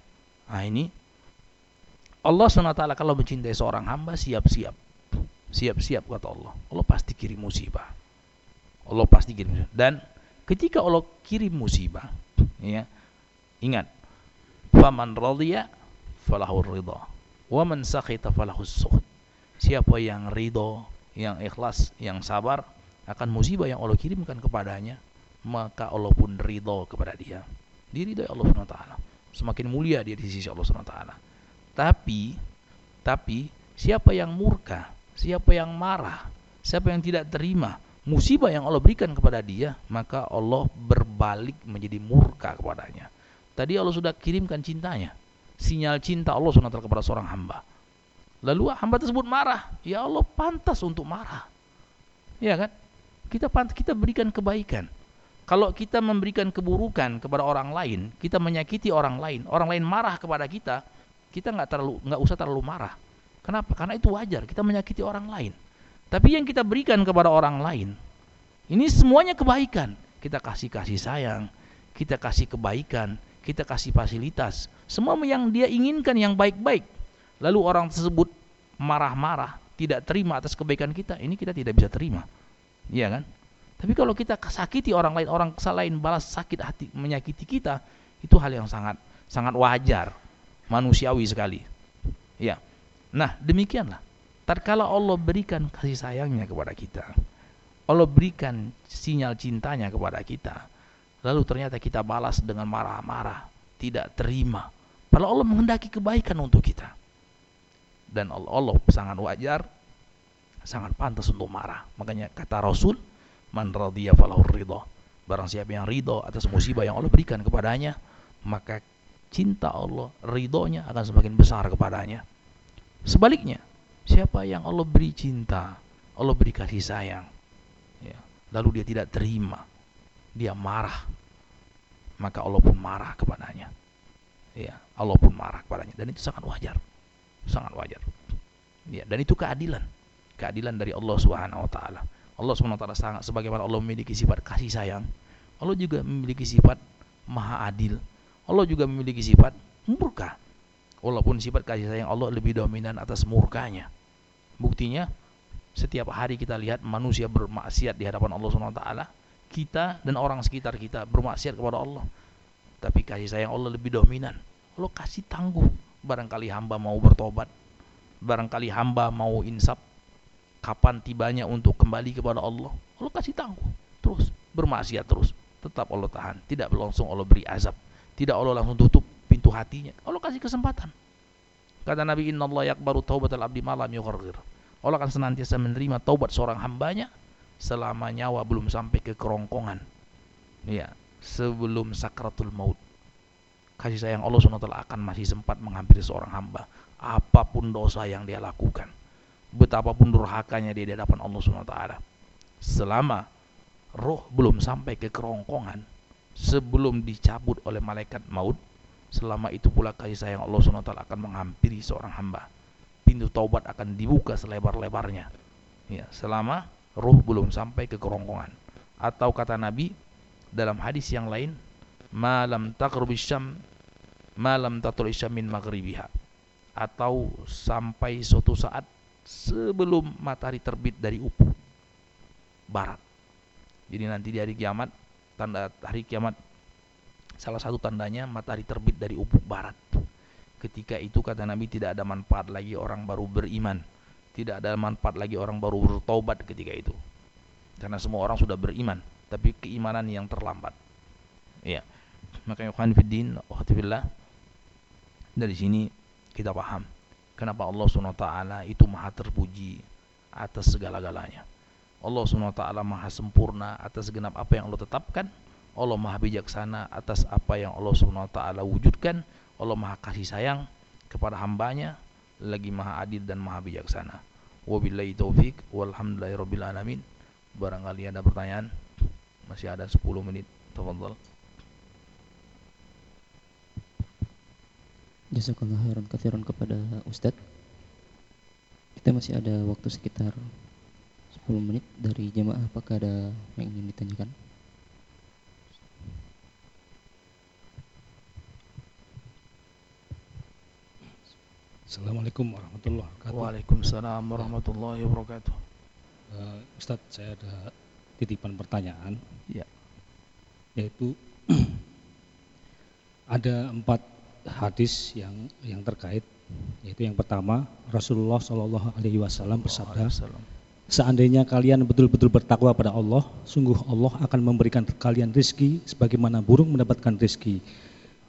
[SPEAKER 2] nah ini Allah swt kalau mencintai seorang hamba siap-siap, siap-siap kata Allah. Allah pasti kirim musibah. Allah pasti kirim musibah. Dan ketika Allah kirim musibah, ya, ingat, faman radhiya falahu ridha, wa man sakhita falahu sukhd. Siapa yang ridho, yang ikhlas, yang sabar akan musibah yang Allah kirimkan kepadanya, maka Allah pun ridho kepada dia. Diridhoi Allah SWT. Semakin mulia dia di sisi Allah SWT. Tapi, tapi siapa yang murka, siapa yang marah, siapa yang tidak terima musibah yang Allah berikan kepada dia, maka Allah berbalik menjadi murka kepadanya. Tadi Allah sudah kirimkan cintanya, sinyal cinta Allah SWT kepada seorang hamba. Lalu hamba tersebut marah. Ya Allah pantas untuk marah. Ya kan? Kita pantas, kita berikan kebaikan. Kalau kita memberikan keburukan kepada orang lain, kita menyakiti orang lain, orang lain marah kepada kita, kita nggak terlalu nggak usah terlalu marah. Kenapa? Karena itu wajar, kita menyakiti orang lain. Tapi yang kita berikan kepada orang lain, ini semuanya kebaikan. Kita kasih kasih sayang, kita kasih kebaikan, kita kasih fasilitas, semua yang dia inginkan yang baik-baik. Lalu orang tersebut marah-marah, tidak terima atas kebaikan kita, ini kita tidak bisa terima. Iya kan? Tapi kalau kita sakiti orang lain, orang lain balas sakit hati menyakiti kita, itu hal yang sangat sangat wajar, manusiawi sekali. Ya. Nah, demikianlah. Tatkala Allah berikan kasih sayangnya kepada kita, Allah berikan sinyal cintanya kepada kita, lalu ternyata kita balas dengan marah-marah, tidak terima. Padahal Allah menghendaki kebaikan untuk kita. Dan Allah, Allah sangat wajar, sangat pantas untuk marah. Makanya kata Rasul, man radhiya falahu ridha. Barang siapa yang ridho atas musibah yang Allah berikan kepadanya maka cinta Allah ridhonya akan semakin besar kepadanya. Sebaliknya siapa yang Allah beri cinta Allah beri kasih sayang ya, lalu dia tidak terima dia marah maka Allah pun marah kepadanya. Ya Allah pun marah kepadanya. Dan itu sangat wajar. Sangat wajar. Ya dan itu keadilan. Keadilan dari Allah Subhanahu wa taala Allah SWT sangat sebagaimana Allah memiliki sifat kasih sayang. Allah juga memiliki sifat maha adil. Allah juga memiliki sifat murka. Walaupun sifat kasih sayang Allah lebih dominan atas murkanya. Buktinya setiap hari kita lihat manusia bermaksiat di hadapan Allah SWT kita dan orang sekitar kita bermaksiat kepada Allah. Tapi kasih sayang Allah lebih dominan. Allah kasih tangguh. Barangkali hamba mau bertobat. Barangkali hamba mau insaf kapan tibanya untuk kembali kepada Allah Allah kasih tangguh terus bermaksiat terus. Tetap Allah tahan. Tidak langsung Allah beri azab. Tidak Allah langsung tutup pintu hatinya. Allah kasih kesempatan. Kata Nabi Inna Allah yakbaru taubatal abdi malam yughargir Allah akan senantiasa menerima taubat seorang hambanya selama nyawa belum sampai ke kerongkongan. Ya sebelum sakratul maut. Kasih sayang Allah SWT akan masih sempat menghampiri seorang hamba. Apa pun dosa yang dia lakukan betapapun durhakanya di hadapan Allah SWT selama roh belum sampai ke kerongkongan sebelum dicabut oleh malaikat maut selama itu pula kasih sayang Allah SWT akan menghampiri seorang hamba. Pintu taubat akan dibuka selebar-lebarnya. Ya, selama roh belum sampai ke kerongkongan. Atau kata Nabi dalam hadis yang lain malam takrubisham malam tatul isyam min maghribiha. Atau sampai suatu saat sebelum matahari terbit dari ufuk barat. Jadi nanti di hari kiamat, tanda hari kiamat salah satu tandanya matahari terbit dari ufuk barat. Ketika itu kata Nabi tidak ada manfaat lagi orang baru beriman, tidak ada manfaat lagi orang baru bertobat ketika itu. Karena semua orang sudah beriman, tapi keimanan yang terlambat. Ya. Makanya Khan Fiddin, dari sini kita paham Kenapa Allah SWT itu maha terpuji atas segala-galanya. Allah SWT maha sempurna atas segenap apa yang Allah tetapkan. Allah maha bijaksana atas apa yang Allah SWT wujudkan. Allah maha kasih sayang kepada hambanya. Lagi maha adil dan maha bijaksana. Wabillahi taufik walhamdulillahi. Barangkali ada pertanyaan. Masih ada 10 menit. Tafadhal.
[SPEAKER 1] Jazakallah khairan kathiran kepada Ustadz. Kita masih ada waktu sekitar 10 menit dari jemaah. Apakah ada yang ingin ditanyakan?
[SPEAKER 3] Assalamualaikum warahmatullahi wabarakatuh.
[SPEAKER 2] Waalaikumsalam warahmatullahi wabarakatuh.
[SPEAKER 3] Uh, Ustadz saya ada titipan pertanyaan.
[SPEAKER 2] Ya.
[SPEAKER 3] Yaitu Ada empat hadis yang yang terkait yaitu yang pertama Rasulullah Shallallahu Alaihi Wasallam bersabda seandainya kalian betul-betul bertakwa pada Allah sungguh Allah akan memberikan kalian rizki sebagaimana burung mendapatkan rizki.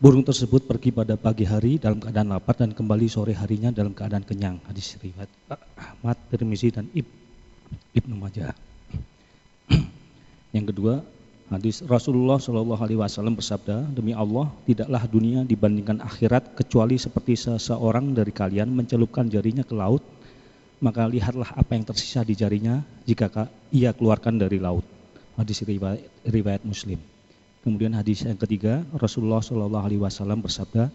[SPEAKER 3] Burung tersebut pergi pada pagi hari dalam keadaan lapar dan kembali sore harinya dalam keadaan kenyang. Hadis riwayat Ahmad Tirmizi dan Ibnu Majah. Yang kedua Hadis Rasulullah Shallallahu Alaihi Wasallam bersabda, demi Allah tidaklah dunia dibandingkan akhirat kecuali seperti seseorang dari kalian mencelupkan jarinya ke laut, maka lihatlah apa yang tersisa di jarinya jika ia keluarkan dari laut. hadis riwayat, riwayat Muslim. Kemudian hadis yang ketiga, Rasulullah Shallallahu Alaihi Wasallam bersabda,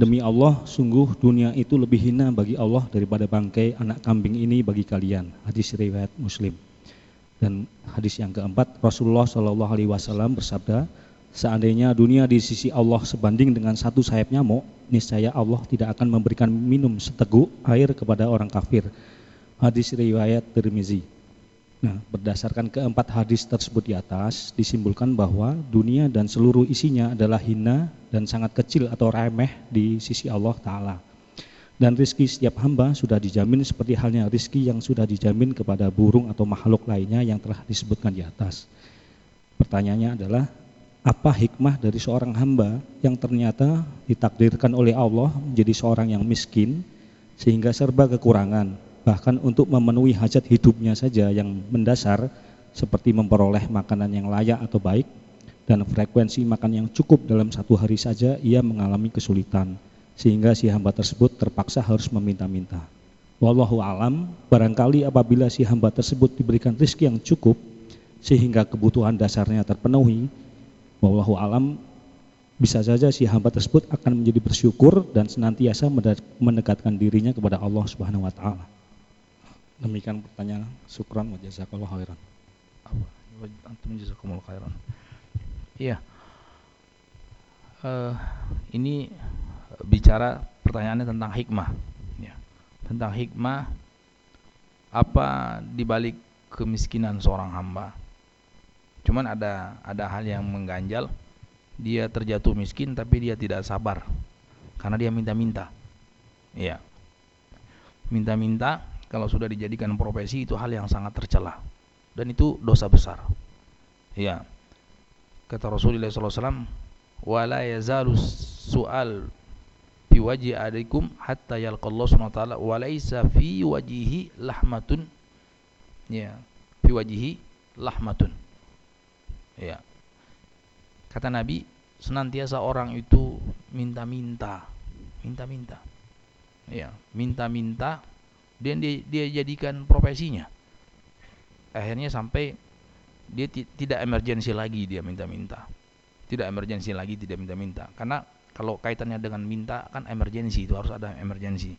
[SPEAKER 3] demi Allah, sungguh dunia itu lebih hina bagi Allah daripada bangkai anak kambing ini bagi kalian. Hadis riwayat Muslim. Dan hadis yang keempat, Rasulullah Shallallahu Alaihi Wasallam bersabda, seandainya dunia di sisi Allah sebanding dengan satu sayap nyamuk, niscaya Allah tidak akan memberikan minum seteguk air kepada orang kafir. Hadis riwayat Tirmizi. Nah, berdasarkan keempat hadis tersebut di atas, disimpulkan bahwa dunia dan seluruh isinya adalah hina dan sangat kecil atau remeh di sisi Allah Ta'ala. Dan rizki setiap hamba sudah dijamin seperti halnya rizki yang sudah dijamin kepada burung atau makhluk lainnya yang telah disebutkan di atas. Pertanyaannya adalah, apa hikmah dari seorang hamba yang ternyata ditakdirkan oleh Allah menjadi seorang yang miskin sehingga serba kekurangan, bahkan untuk memenuhi hajat hidupnya saja yang mendasar seperti memperoleh makanan yang layak atau baik dan frekuensi makan yang cukup dalam satu hari saja ia mengalami kesulitan sehingga si hamba tersebut terpaksa harus meminta-minta. Wallahu alam, barangkali apabila si hamba tersebut diberikan rezeki yang cukup sehingga kebutuhan dasarnya terpenuhi, wallahu alam bisa saja si hamba tersebut akan menjadi bersyukur dan senantiasa mendekatkan dirinya kepada Allah Subhanahu wa taala. Demikian pertanyaan. Syukran wa jazakallahu khairan.
[SPEAKER 2] Khairan. Iya. Uh, ini bicara pertanyaannya tentang hikmah. Ya. Tentang hikmah apa dibalik kemiskinan seorang hamba. Cuman ada ada hal yang mengganjal. Dia terjatuh miskin tapi dia tidak sabar karena dia minta-minta. Iya. Minta-minta kalau sudah dijadikan profesi itu hal yang sangat tercela dan itu dosa besar. Ya. Kata Rasulullah SAW, "Wala yazalu su'al fi wajhi adikum hatta yalqallahu subhanahu wa ta'ala wa laisa fi wajhihi lahmatun." Ya, fi wajhihi lahmatun. Ya. Kata Nabi, senantiasa orang itu minta-minta, minta-minta. Ya, minta-minta dan dia, dia jadikan profesinya akhirnya sampai dia tidak emergensi lagi dia minta-minta tidak emergensi lagi tidak minta-minta karena kalau kaitannya dengan minta kan emergensi itu harus ada emergensi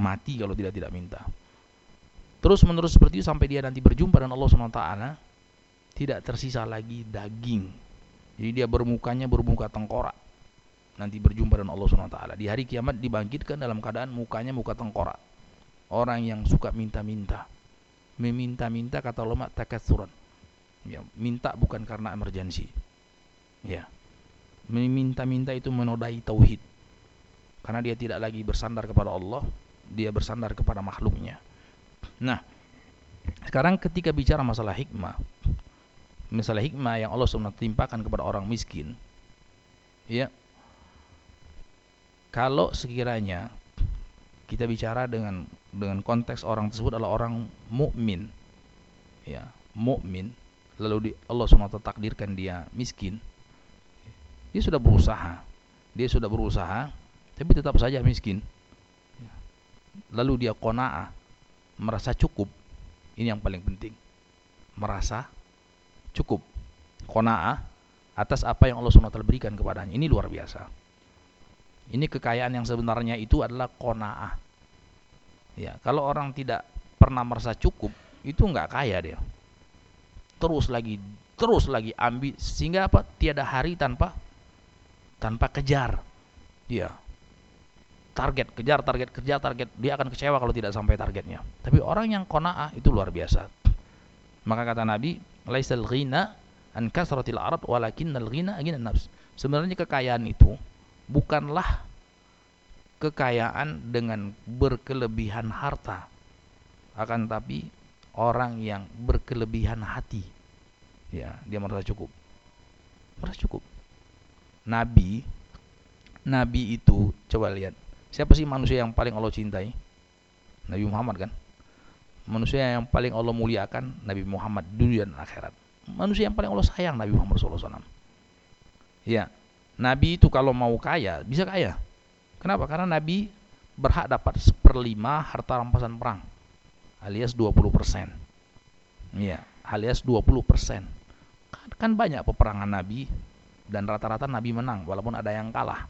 [SPEAKER 2] mati kalau tidak tidak minta terus menerus seperti itu sampai dia nanti berjumpa dengan Allah SWT tidak tersisa lagi daging jadi dia bermukanya bermuka tengkorak nanti berjumpa dengan Allah SWT di hari kiamat dibangkitkan dalam keadaan mukanya muka tengkorak orang yang suka minta-minta. Meminta-minta kata ulama takatsuran. Ya, minta bukan karena emergensi. Ya. Meminta-minta itu menodai tauhid. Karena dia tidak lagi bersandar kepada Allah, dia bersandar kepada makhluknya. Nah, sekarang ketika bicara masalah hikmah, masalah hikmah yang Allah SWT timpakan kepada orang miskin, ya, kalau sekiranya kita bicara dengan dengan konteks orang tersebut adalah orang mukmin ya mukmin lalu di, Allah SWT takdirkan dia miskin dia sudah berusaha. Dia sudah berusaha tapi tetap saja miskin. Lalu dia kona'ah merasa cukup. Ini yang paling penting. Merasa cukup. Kona'ah atas apa yang Allah SWT berikan kepadanya. Ini luar biasa. Ini kekayaan yang sebenarnya itu adalah kona'ah. Ya, kalau orang tidak pernah merasa cukup, itu nggak kaya dia. Terus lagi, terus lagi ambil sehingga apa? Tiada hari tanpa tanpa kejar. Dia target, kejar target, kejar target, dia akan kecewa kalau tidak sampai targetnya. Tapi orang yang kona'ah itu luar biasa. Maka kata Nabi, laisal ghina an kasratil arad walakinnal ghina ghina nafs. Sebenarnya kekayaan itu bukanlah kekayaan dengan berkelebihan harta akan tapi orang yang berkelebihan hati ya dia merasa cukup merasa cukup nabi nabi itu coba lihat siapa sih manusia yang paling Allah cintai Nabi Muhammad kan manusia yang paling Allah muliakan Nabi Muhammad dunia dan akhirat manusia yang paling Allah sayang Nabi Muhammad SAW ya Nabi itu kalau mau kaya, bisa kaya. Kenapa? Karena Nabi berhak dapat seperlima harta rampasan perang. Alias 20%. Iya, alias 20%. kan, kan banyak peperangan Nabi dan rata-rata Nabi menang walaupun ada yang kalah.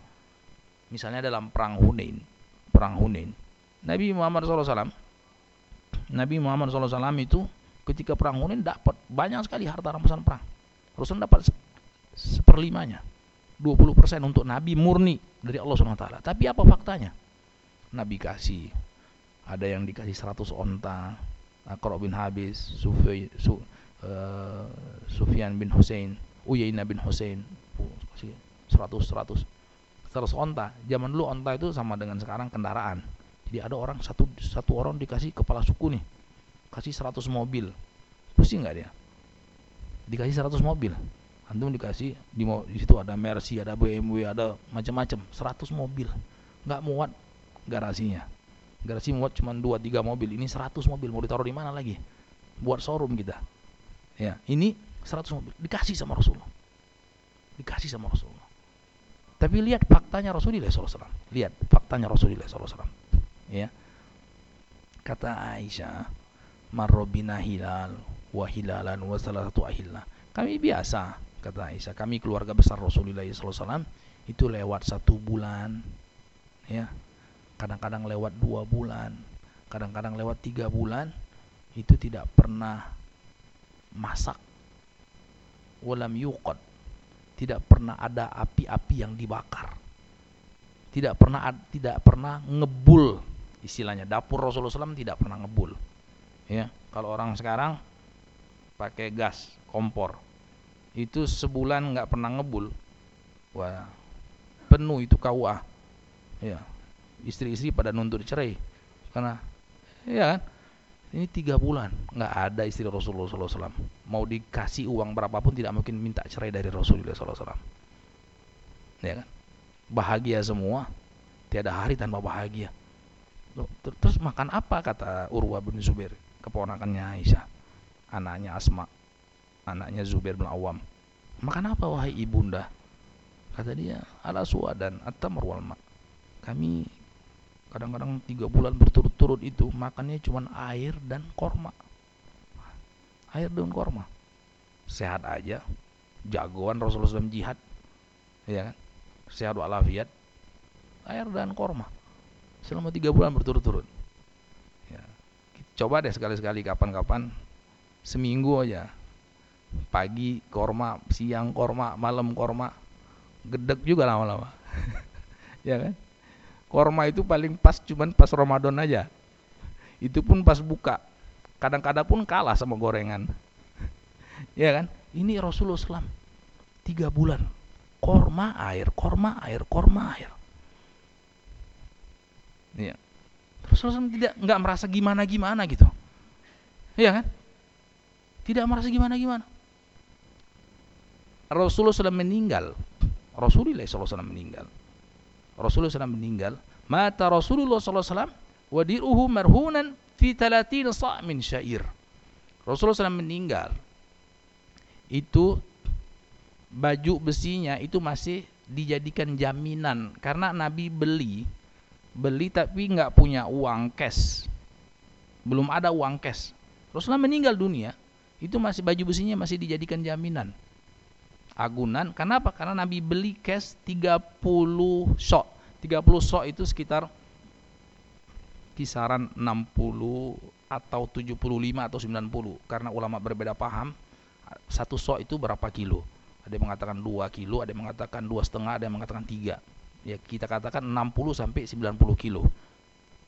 [SPEAKER 2] Misalnya dalam perang Hunain, perang Hunain, Nabi Muhammad SAW, Nabi Muhammad SAW itu ketika perang Hunain dapat banyak sekali harta rampasan perang. Rasul dapat seperlimanya. 20% untuk Nabi murni dari Allah SWT. Tapi apa faktanya? Nabi kasih ada yang dikasih 100 onta, Aqra bin Habis, uh, Sufyan bin Hussein, Uyainah bin Hussein, 100 100 100 onta. Zaman dulu onta itu sama dengan sekarang kendaraan. Jadi ada orang satu satu orang dikasih kepala suku nih. Kasih 100 mobil. Pusing nggak dia? Dikasih 100 mobil antum dikasih di, di situ ada Mercy, ada BMW, ada macam-macam, 100 mobil. Nggak muat garasinya. Garasi muat cuma 2 3 mobil. Ini 100 mobil mau ditaruh di mana lagi? Buat showroom kita. Ya, ini 100 mobil dikasih sama Rasulullah. Dikasih sama Rasulullah. Tapi lihat faktanya Rasulullah SAW. Lihat faktanya Rasulullah SAW. Ya. Kata Aisyah, marrobina hilal wa hilalan wa salah satu. Kami biasa kata Aisyah kami keluarga besar Rasulullah SAW itu lewat satu bulan ya kadang-kadang lewat dua bulan kadang-kadang lewat tiga bulan itu tidak pernah masak walam yuqad tidak pernah ada api-api yang dibakar. Tidak pernah tidak pernah ngebul istilahnya. Dapur Rasulullah SAW tidak pernah ngebul. Ya kalau orang sekarang pakai gas kompor. Itu sebulan nggak pernah ngebul. Wah penuh itu KUA ya istri-istri pada nuntut cerai. Karena ya kan ini tiga bulan nggak ada istri Rasulullah SAW mau dikasih uang berapapun tidak mungkin minta cerai dari Rasulullah SAW ya kan? Bahagia semua tiada hari tanpa bahagia. Terus makan apa? Kata Urwa bin Zubair keponakannya Aisyah. Anaknya Asma anaknya Zubair bin Awam. Makan apa wahai ibunda? Kata dia ala dan atamr wal ma. Kami kadang-kadang tiga bulan berturut-turut itu makannya cuma air dan korma air dan korma sehat aja jagoan Rasulullah SAW jihad ya kan sehat walafiat air dan korma selama tiga bulan berturut-turut ya. coba deh sekali-sekali kapan-kapan seminggu aja pagi korma, siang korma, malam korma, gedek juga lama-lama. ya kan? Korma itu paling pas cuman pas Ramadan aja. Itu pun pas buka. Kadang-kadang pun kalah sama gorengan. ya kan? Ini Rasulullah SAW. Tiga bulan. Korma air, korma air, korma air. Ya. Rasulullah SAW tidak nggak merasa gimana-gimana gitu. Iya kan? Tidak merasa gimana-gimana. Rasulullah SAW meninggal. Rasulullah SAW meninggal. Rasulullah SAW meninggal. Mata Rasulullah SAW wadiruhu marhunan fi talatin sa'min syair. Rasulullah SAW meninggal. Itu baju besinya itu masih dijadikan jaminan karena Nabi beli beli tapi nggak punya uang cash belum ada uang cash Rasulullah meninggal dunia itu masih baju besinya masih dijadikan jaminan agunan. Kenapa? Karena Nabi beli cash 30 sok. 30 sok itu sekitar kisaran 60 atau 75 atau 90 karena ulama berbeda paham satu sok itu berapa kilo ada yang mengatakan 2 kilo ada yang mengatakan dua setengah ada yang mengatakan 3 ya kita katakan 60 sampai 90 kilo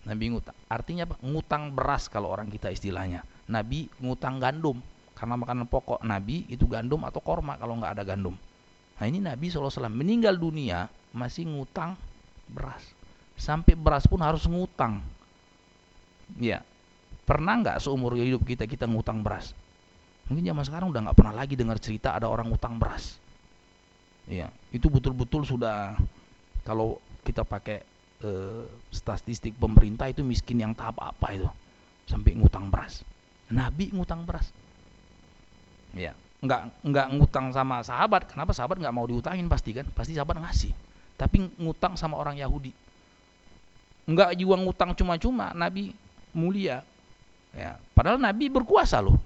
[SPEAKER 2] Nabi ngutang artinya apa? ngutang beras kalau orang kita istilahnya Nabi ngutang gandum karena makanan pokok Nabi itu gandum atau korma kalau nggak ada gandum. Nah ini Nabi SAW meninggal dunia masih ngutang beras. Sampai beras pun harus ngutang. Ya, pernah nggak seumur hidup kita kita ngutang beras? Mungkin zaman sekarang udah nggak pernah lagi dengar cerita ada orang ngutang beras. Ya, itu betul-betul sudah kalau kita pakai eh, statistik pemerintah itu miskin yang tahap apa itu? Sampai ngutang beras. Nabi ngutang beras. Ya nggak nggak ngutang sama sahabat. Kenapa sahabat nggak mau diutangin? Pasti kan? Pasti sahabat ngasih. Tapi ngutang sama orang Yahudi. Nggak juga ngutang cuma-cuma. Nabi mulia ya padahal Nabi berkuasa loh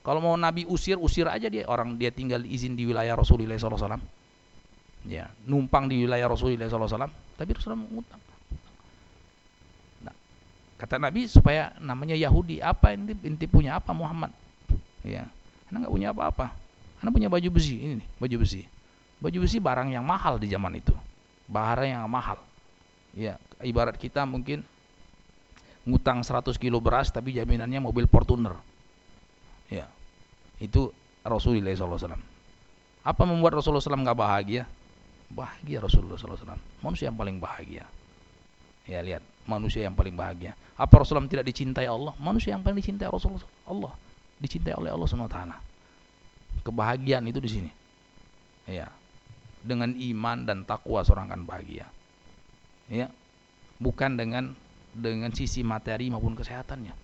[SPEAKER 2] Kalau mau Nabi usir, usir aja dia orang dia tinggal izin di wilayah Rasulullah SAW. Ya, numpang di wilayah Rasulullah SAW, tapi Rasulullah mengutang. Nah, kata Nabi supaya namanya Yahudi, apa inti, inti punya apa Muhammad? Ya, anda nggak punya apa-apa. Anda punya baju besi ini nih, baju besi. Baju besi barang yang mahal di zaman itu, barang yang mahal. Ya, ibarat kita mungkin ngutang 100 kilo beras tapi jaminannya mobil Fortuner. Ya. Itu Rasulullah SAW. Apa membuat Rasulullah SAW nggak bahagia? Bahagia Rasulullah SAW. Manusia yang paling bahagia. Ya lihat, manusia yang paling bahagia. Apa Rasulullah tidak dicintai Allah? Manusia yang paling dicintai Rasulullah Allah. Dicintai oleh Allah SWT. Kebahagiaan itu di sini. Ya. Dengan iman dan takwa seorang akan bahagia. Ya. Bukan dengan dengan sisi materi maupun kesehatannya.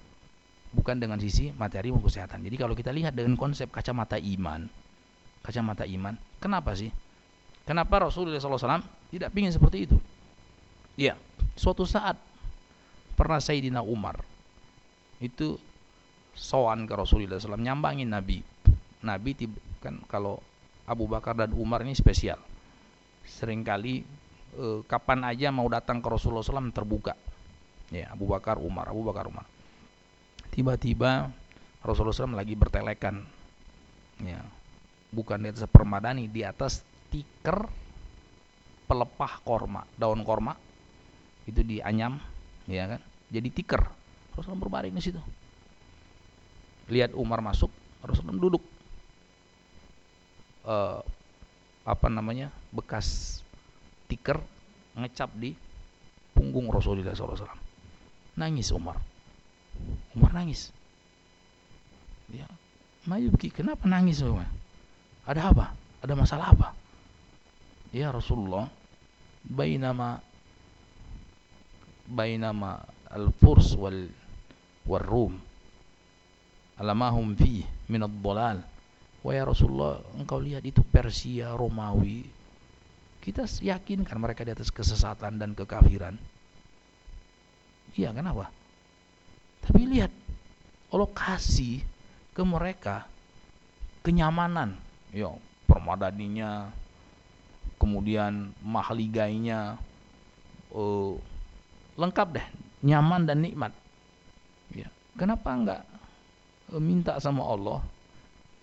[SPEAKER 2] Bukan dengan sisi materi maupun kesehatan. Jadi kalau kita lihat dengan konsep kacamata iman kacamata iman kenapa sih? Kenapa Rasulullah SAW tidak ingin seperti itu? Ya suatu saat pernah Sayyidina Umar itu soan ke Rasulullah SAW nyambangin Nabi. Nabi kan kalau Abu Bakar dan Umar ini spesial. Seringkali eh, kapan aja mau datang ke Rasulullah SAW terbuka ya Abu Bakar Umar Abu Bakar Umar. Tiba-tiba Rasulullah SAW lagi bertelekan. Ya bukan di atas permadani di atas tiker pelepah korma daun korma. Itu dianyam ya kan? Jadi tiker. Rasulullah berbaring di situ. Lihat Umar masuk Rasulullah duduk. Uh, apa namanya? Bekas tiker ngecap di punggung Rasulullah SAW Nangis Umar. Umar nangis. Dia Mayubki, kenapa nangis Umar? Ada apa? Ada masalah apa? Ya Rasulullah, bainama bainama al-furs wal wal rum alamahum fi min ad-dhalal wa ya Rasulullah engkau lihat itu Persia Romawi kita yakin kan mereka di atas kesesatan dan kekafiran Iya kenapa? Tapi lihat, Allah kasih ke mereka kenyamanan, ya permadaninya, kemudian mahaligainya, uh, lengkap deh, nyaman dan nikmat. Ya, kenapa enggak uh, minta sama Allah?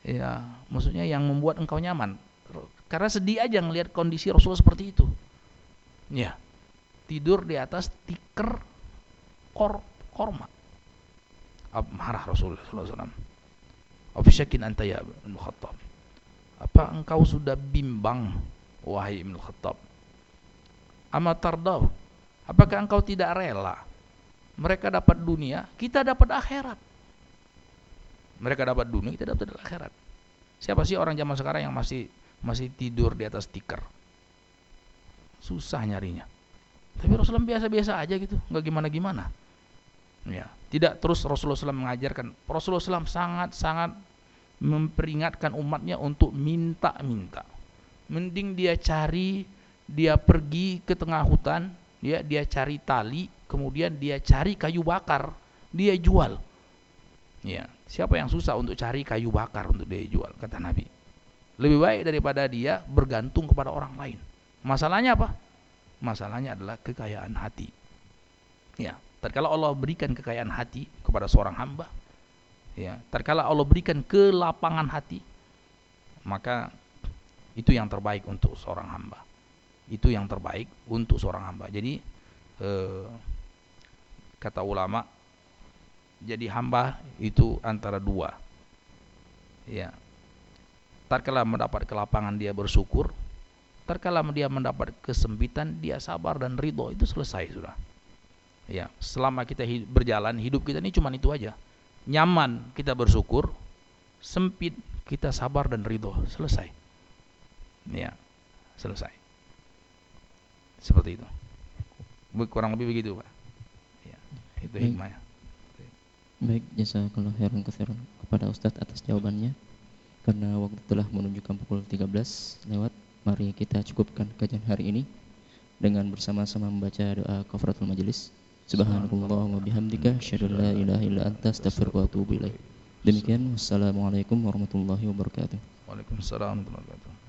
[SPEAKER 2] Ya, maksudnya yang membuat engkau nyaman. Karena sedih aja ngelihat kondisi Rasul seperti itu. Ya, tidur di atas tikar kor korma. Marah Rasulullah SAW Afisyakin anta ya Ibn Khattab? Apa engkau sudah bimbang Wahai Ibn Khattab? Ama tardau? Apakah engkau tidak rela? Mereka dapat dunia Kita dapat akhirat. Mereka dapat dunia Kita dapat akhirat. Siapa sih orang zaman sekarang yang masih Masih tidur di atas tikar Susah nyarinya. Tapi Rasulullah biasa-biasa aja gitu nggak gimana-gimana Ya, tidak terus Rasulullah SAW mengajarkan. Rasulullah SAW sangat-sangat memperingatkan umatnya untuk minta-minta. Mending dia cari, dia pergi ke tengah hutan, ya, dia cari tali, kemudian dia cari kayu bakar, dia jual. Ya, siapa yang susah untuk cari kayu bakar untuk dia jual, kata Nabi. Lebih baik daripada dia bergantung kepada orang lain. Masalahnya apa? Masalahnya adalah kekayaan hati. Ya, Tatkala Allah berikan kekayaan hati kepada seorang hamba, ya, tatkala Allah berikan kelapangan hati, maka itu yang terbaik untuk seorang hamba. Itu yang terbaik untuk seorang hamba. Jadi eh, kata ulama, jadi hamba itu antara dua. Ya. Tatkala mendapat kelapangan dia bersyukur, tatkala dia mendapat kesempitan dia sabar dan ridho itu selesai sudah. Ya, selama kita hidup, berjalan hidup kita ini cuma itu aja. Nyaman kita bersyukur, sempit kita sabar dan ridho, selesai. Ya, selesai. Seperti itu. Kurang lebih begitu, Pak. Ya, itu Baik. hikmahnya.
[SPEAKER 1] Baik, jasa kalau heran keseran kepada Ustadz atas jawabannya. Karena waktu telah menunjukkan pukul 13 lewat, mari kita cukupkan kajian hari ini dengan bersama-sama membaca doa kafaratul majelis. Subhanallah wa bihamdika asyhadu an la ilaha illa anta astaghfiruka wa atubu ilaik.
[SPEAKER 4] Demikian wassalamualaikum warahmatullahi wabarakatuh.
[SPEAKER 2] Waalaikumsalam warahmatullahi wabarakatuh.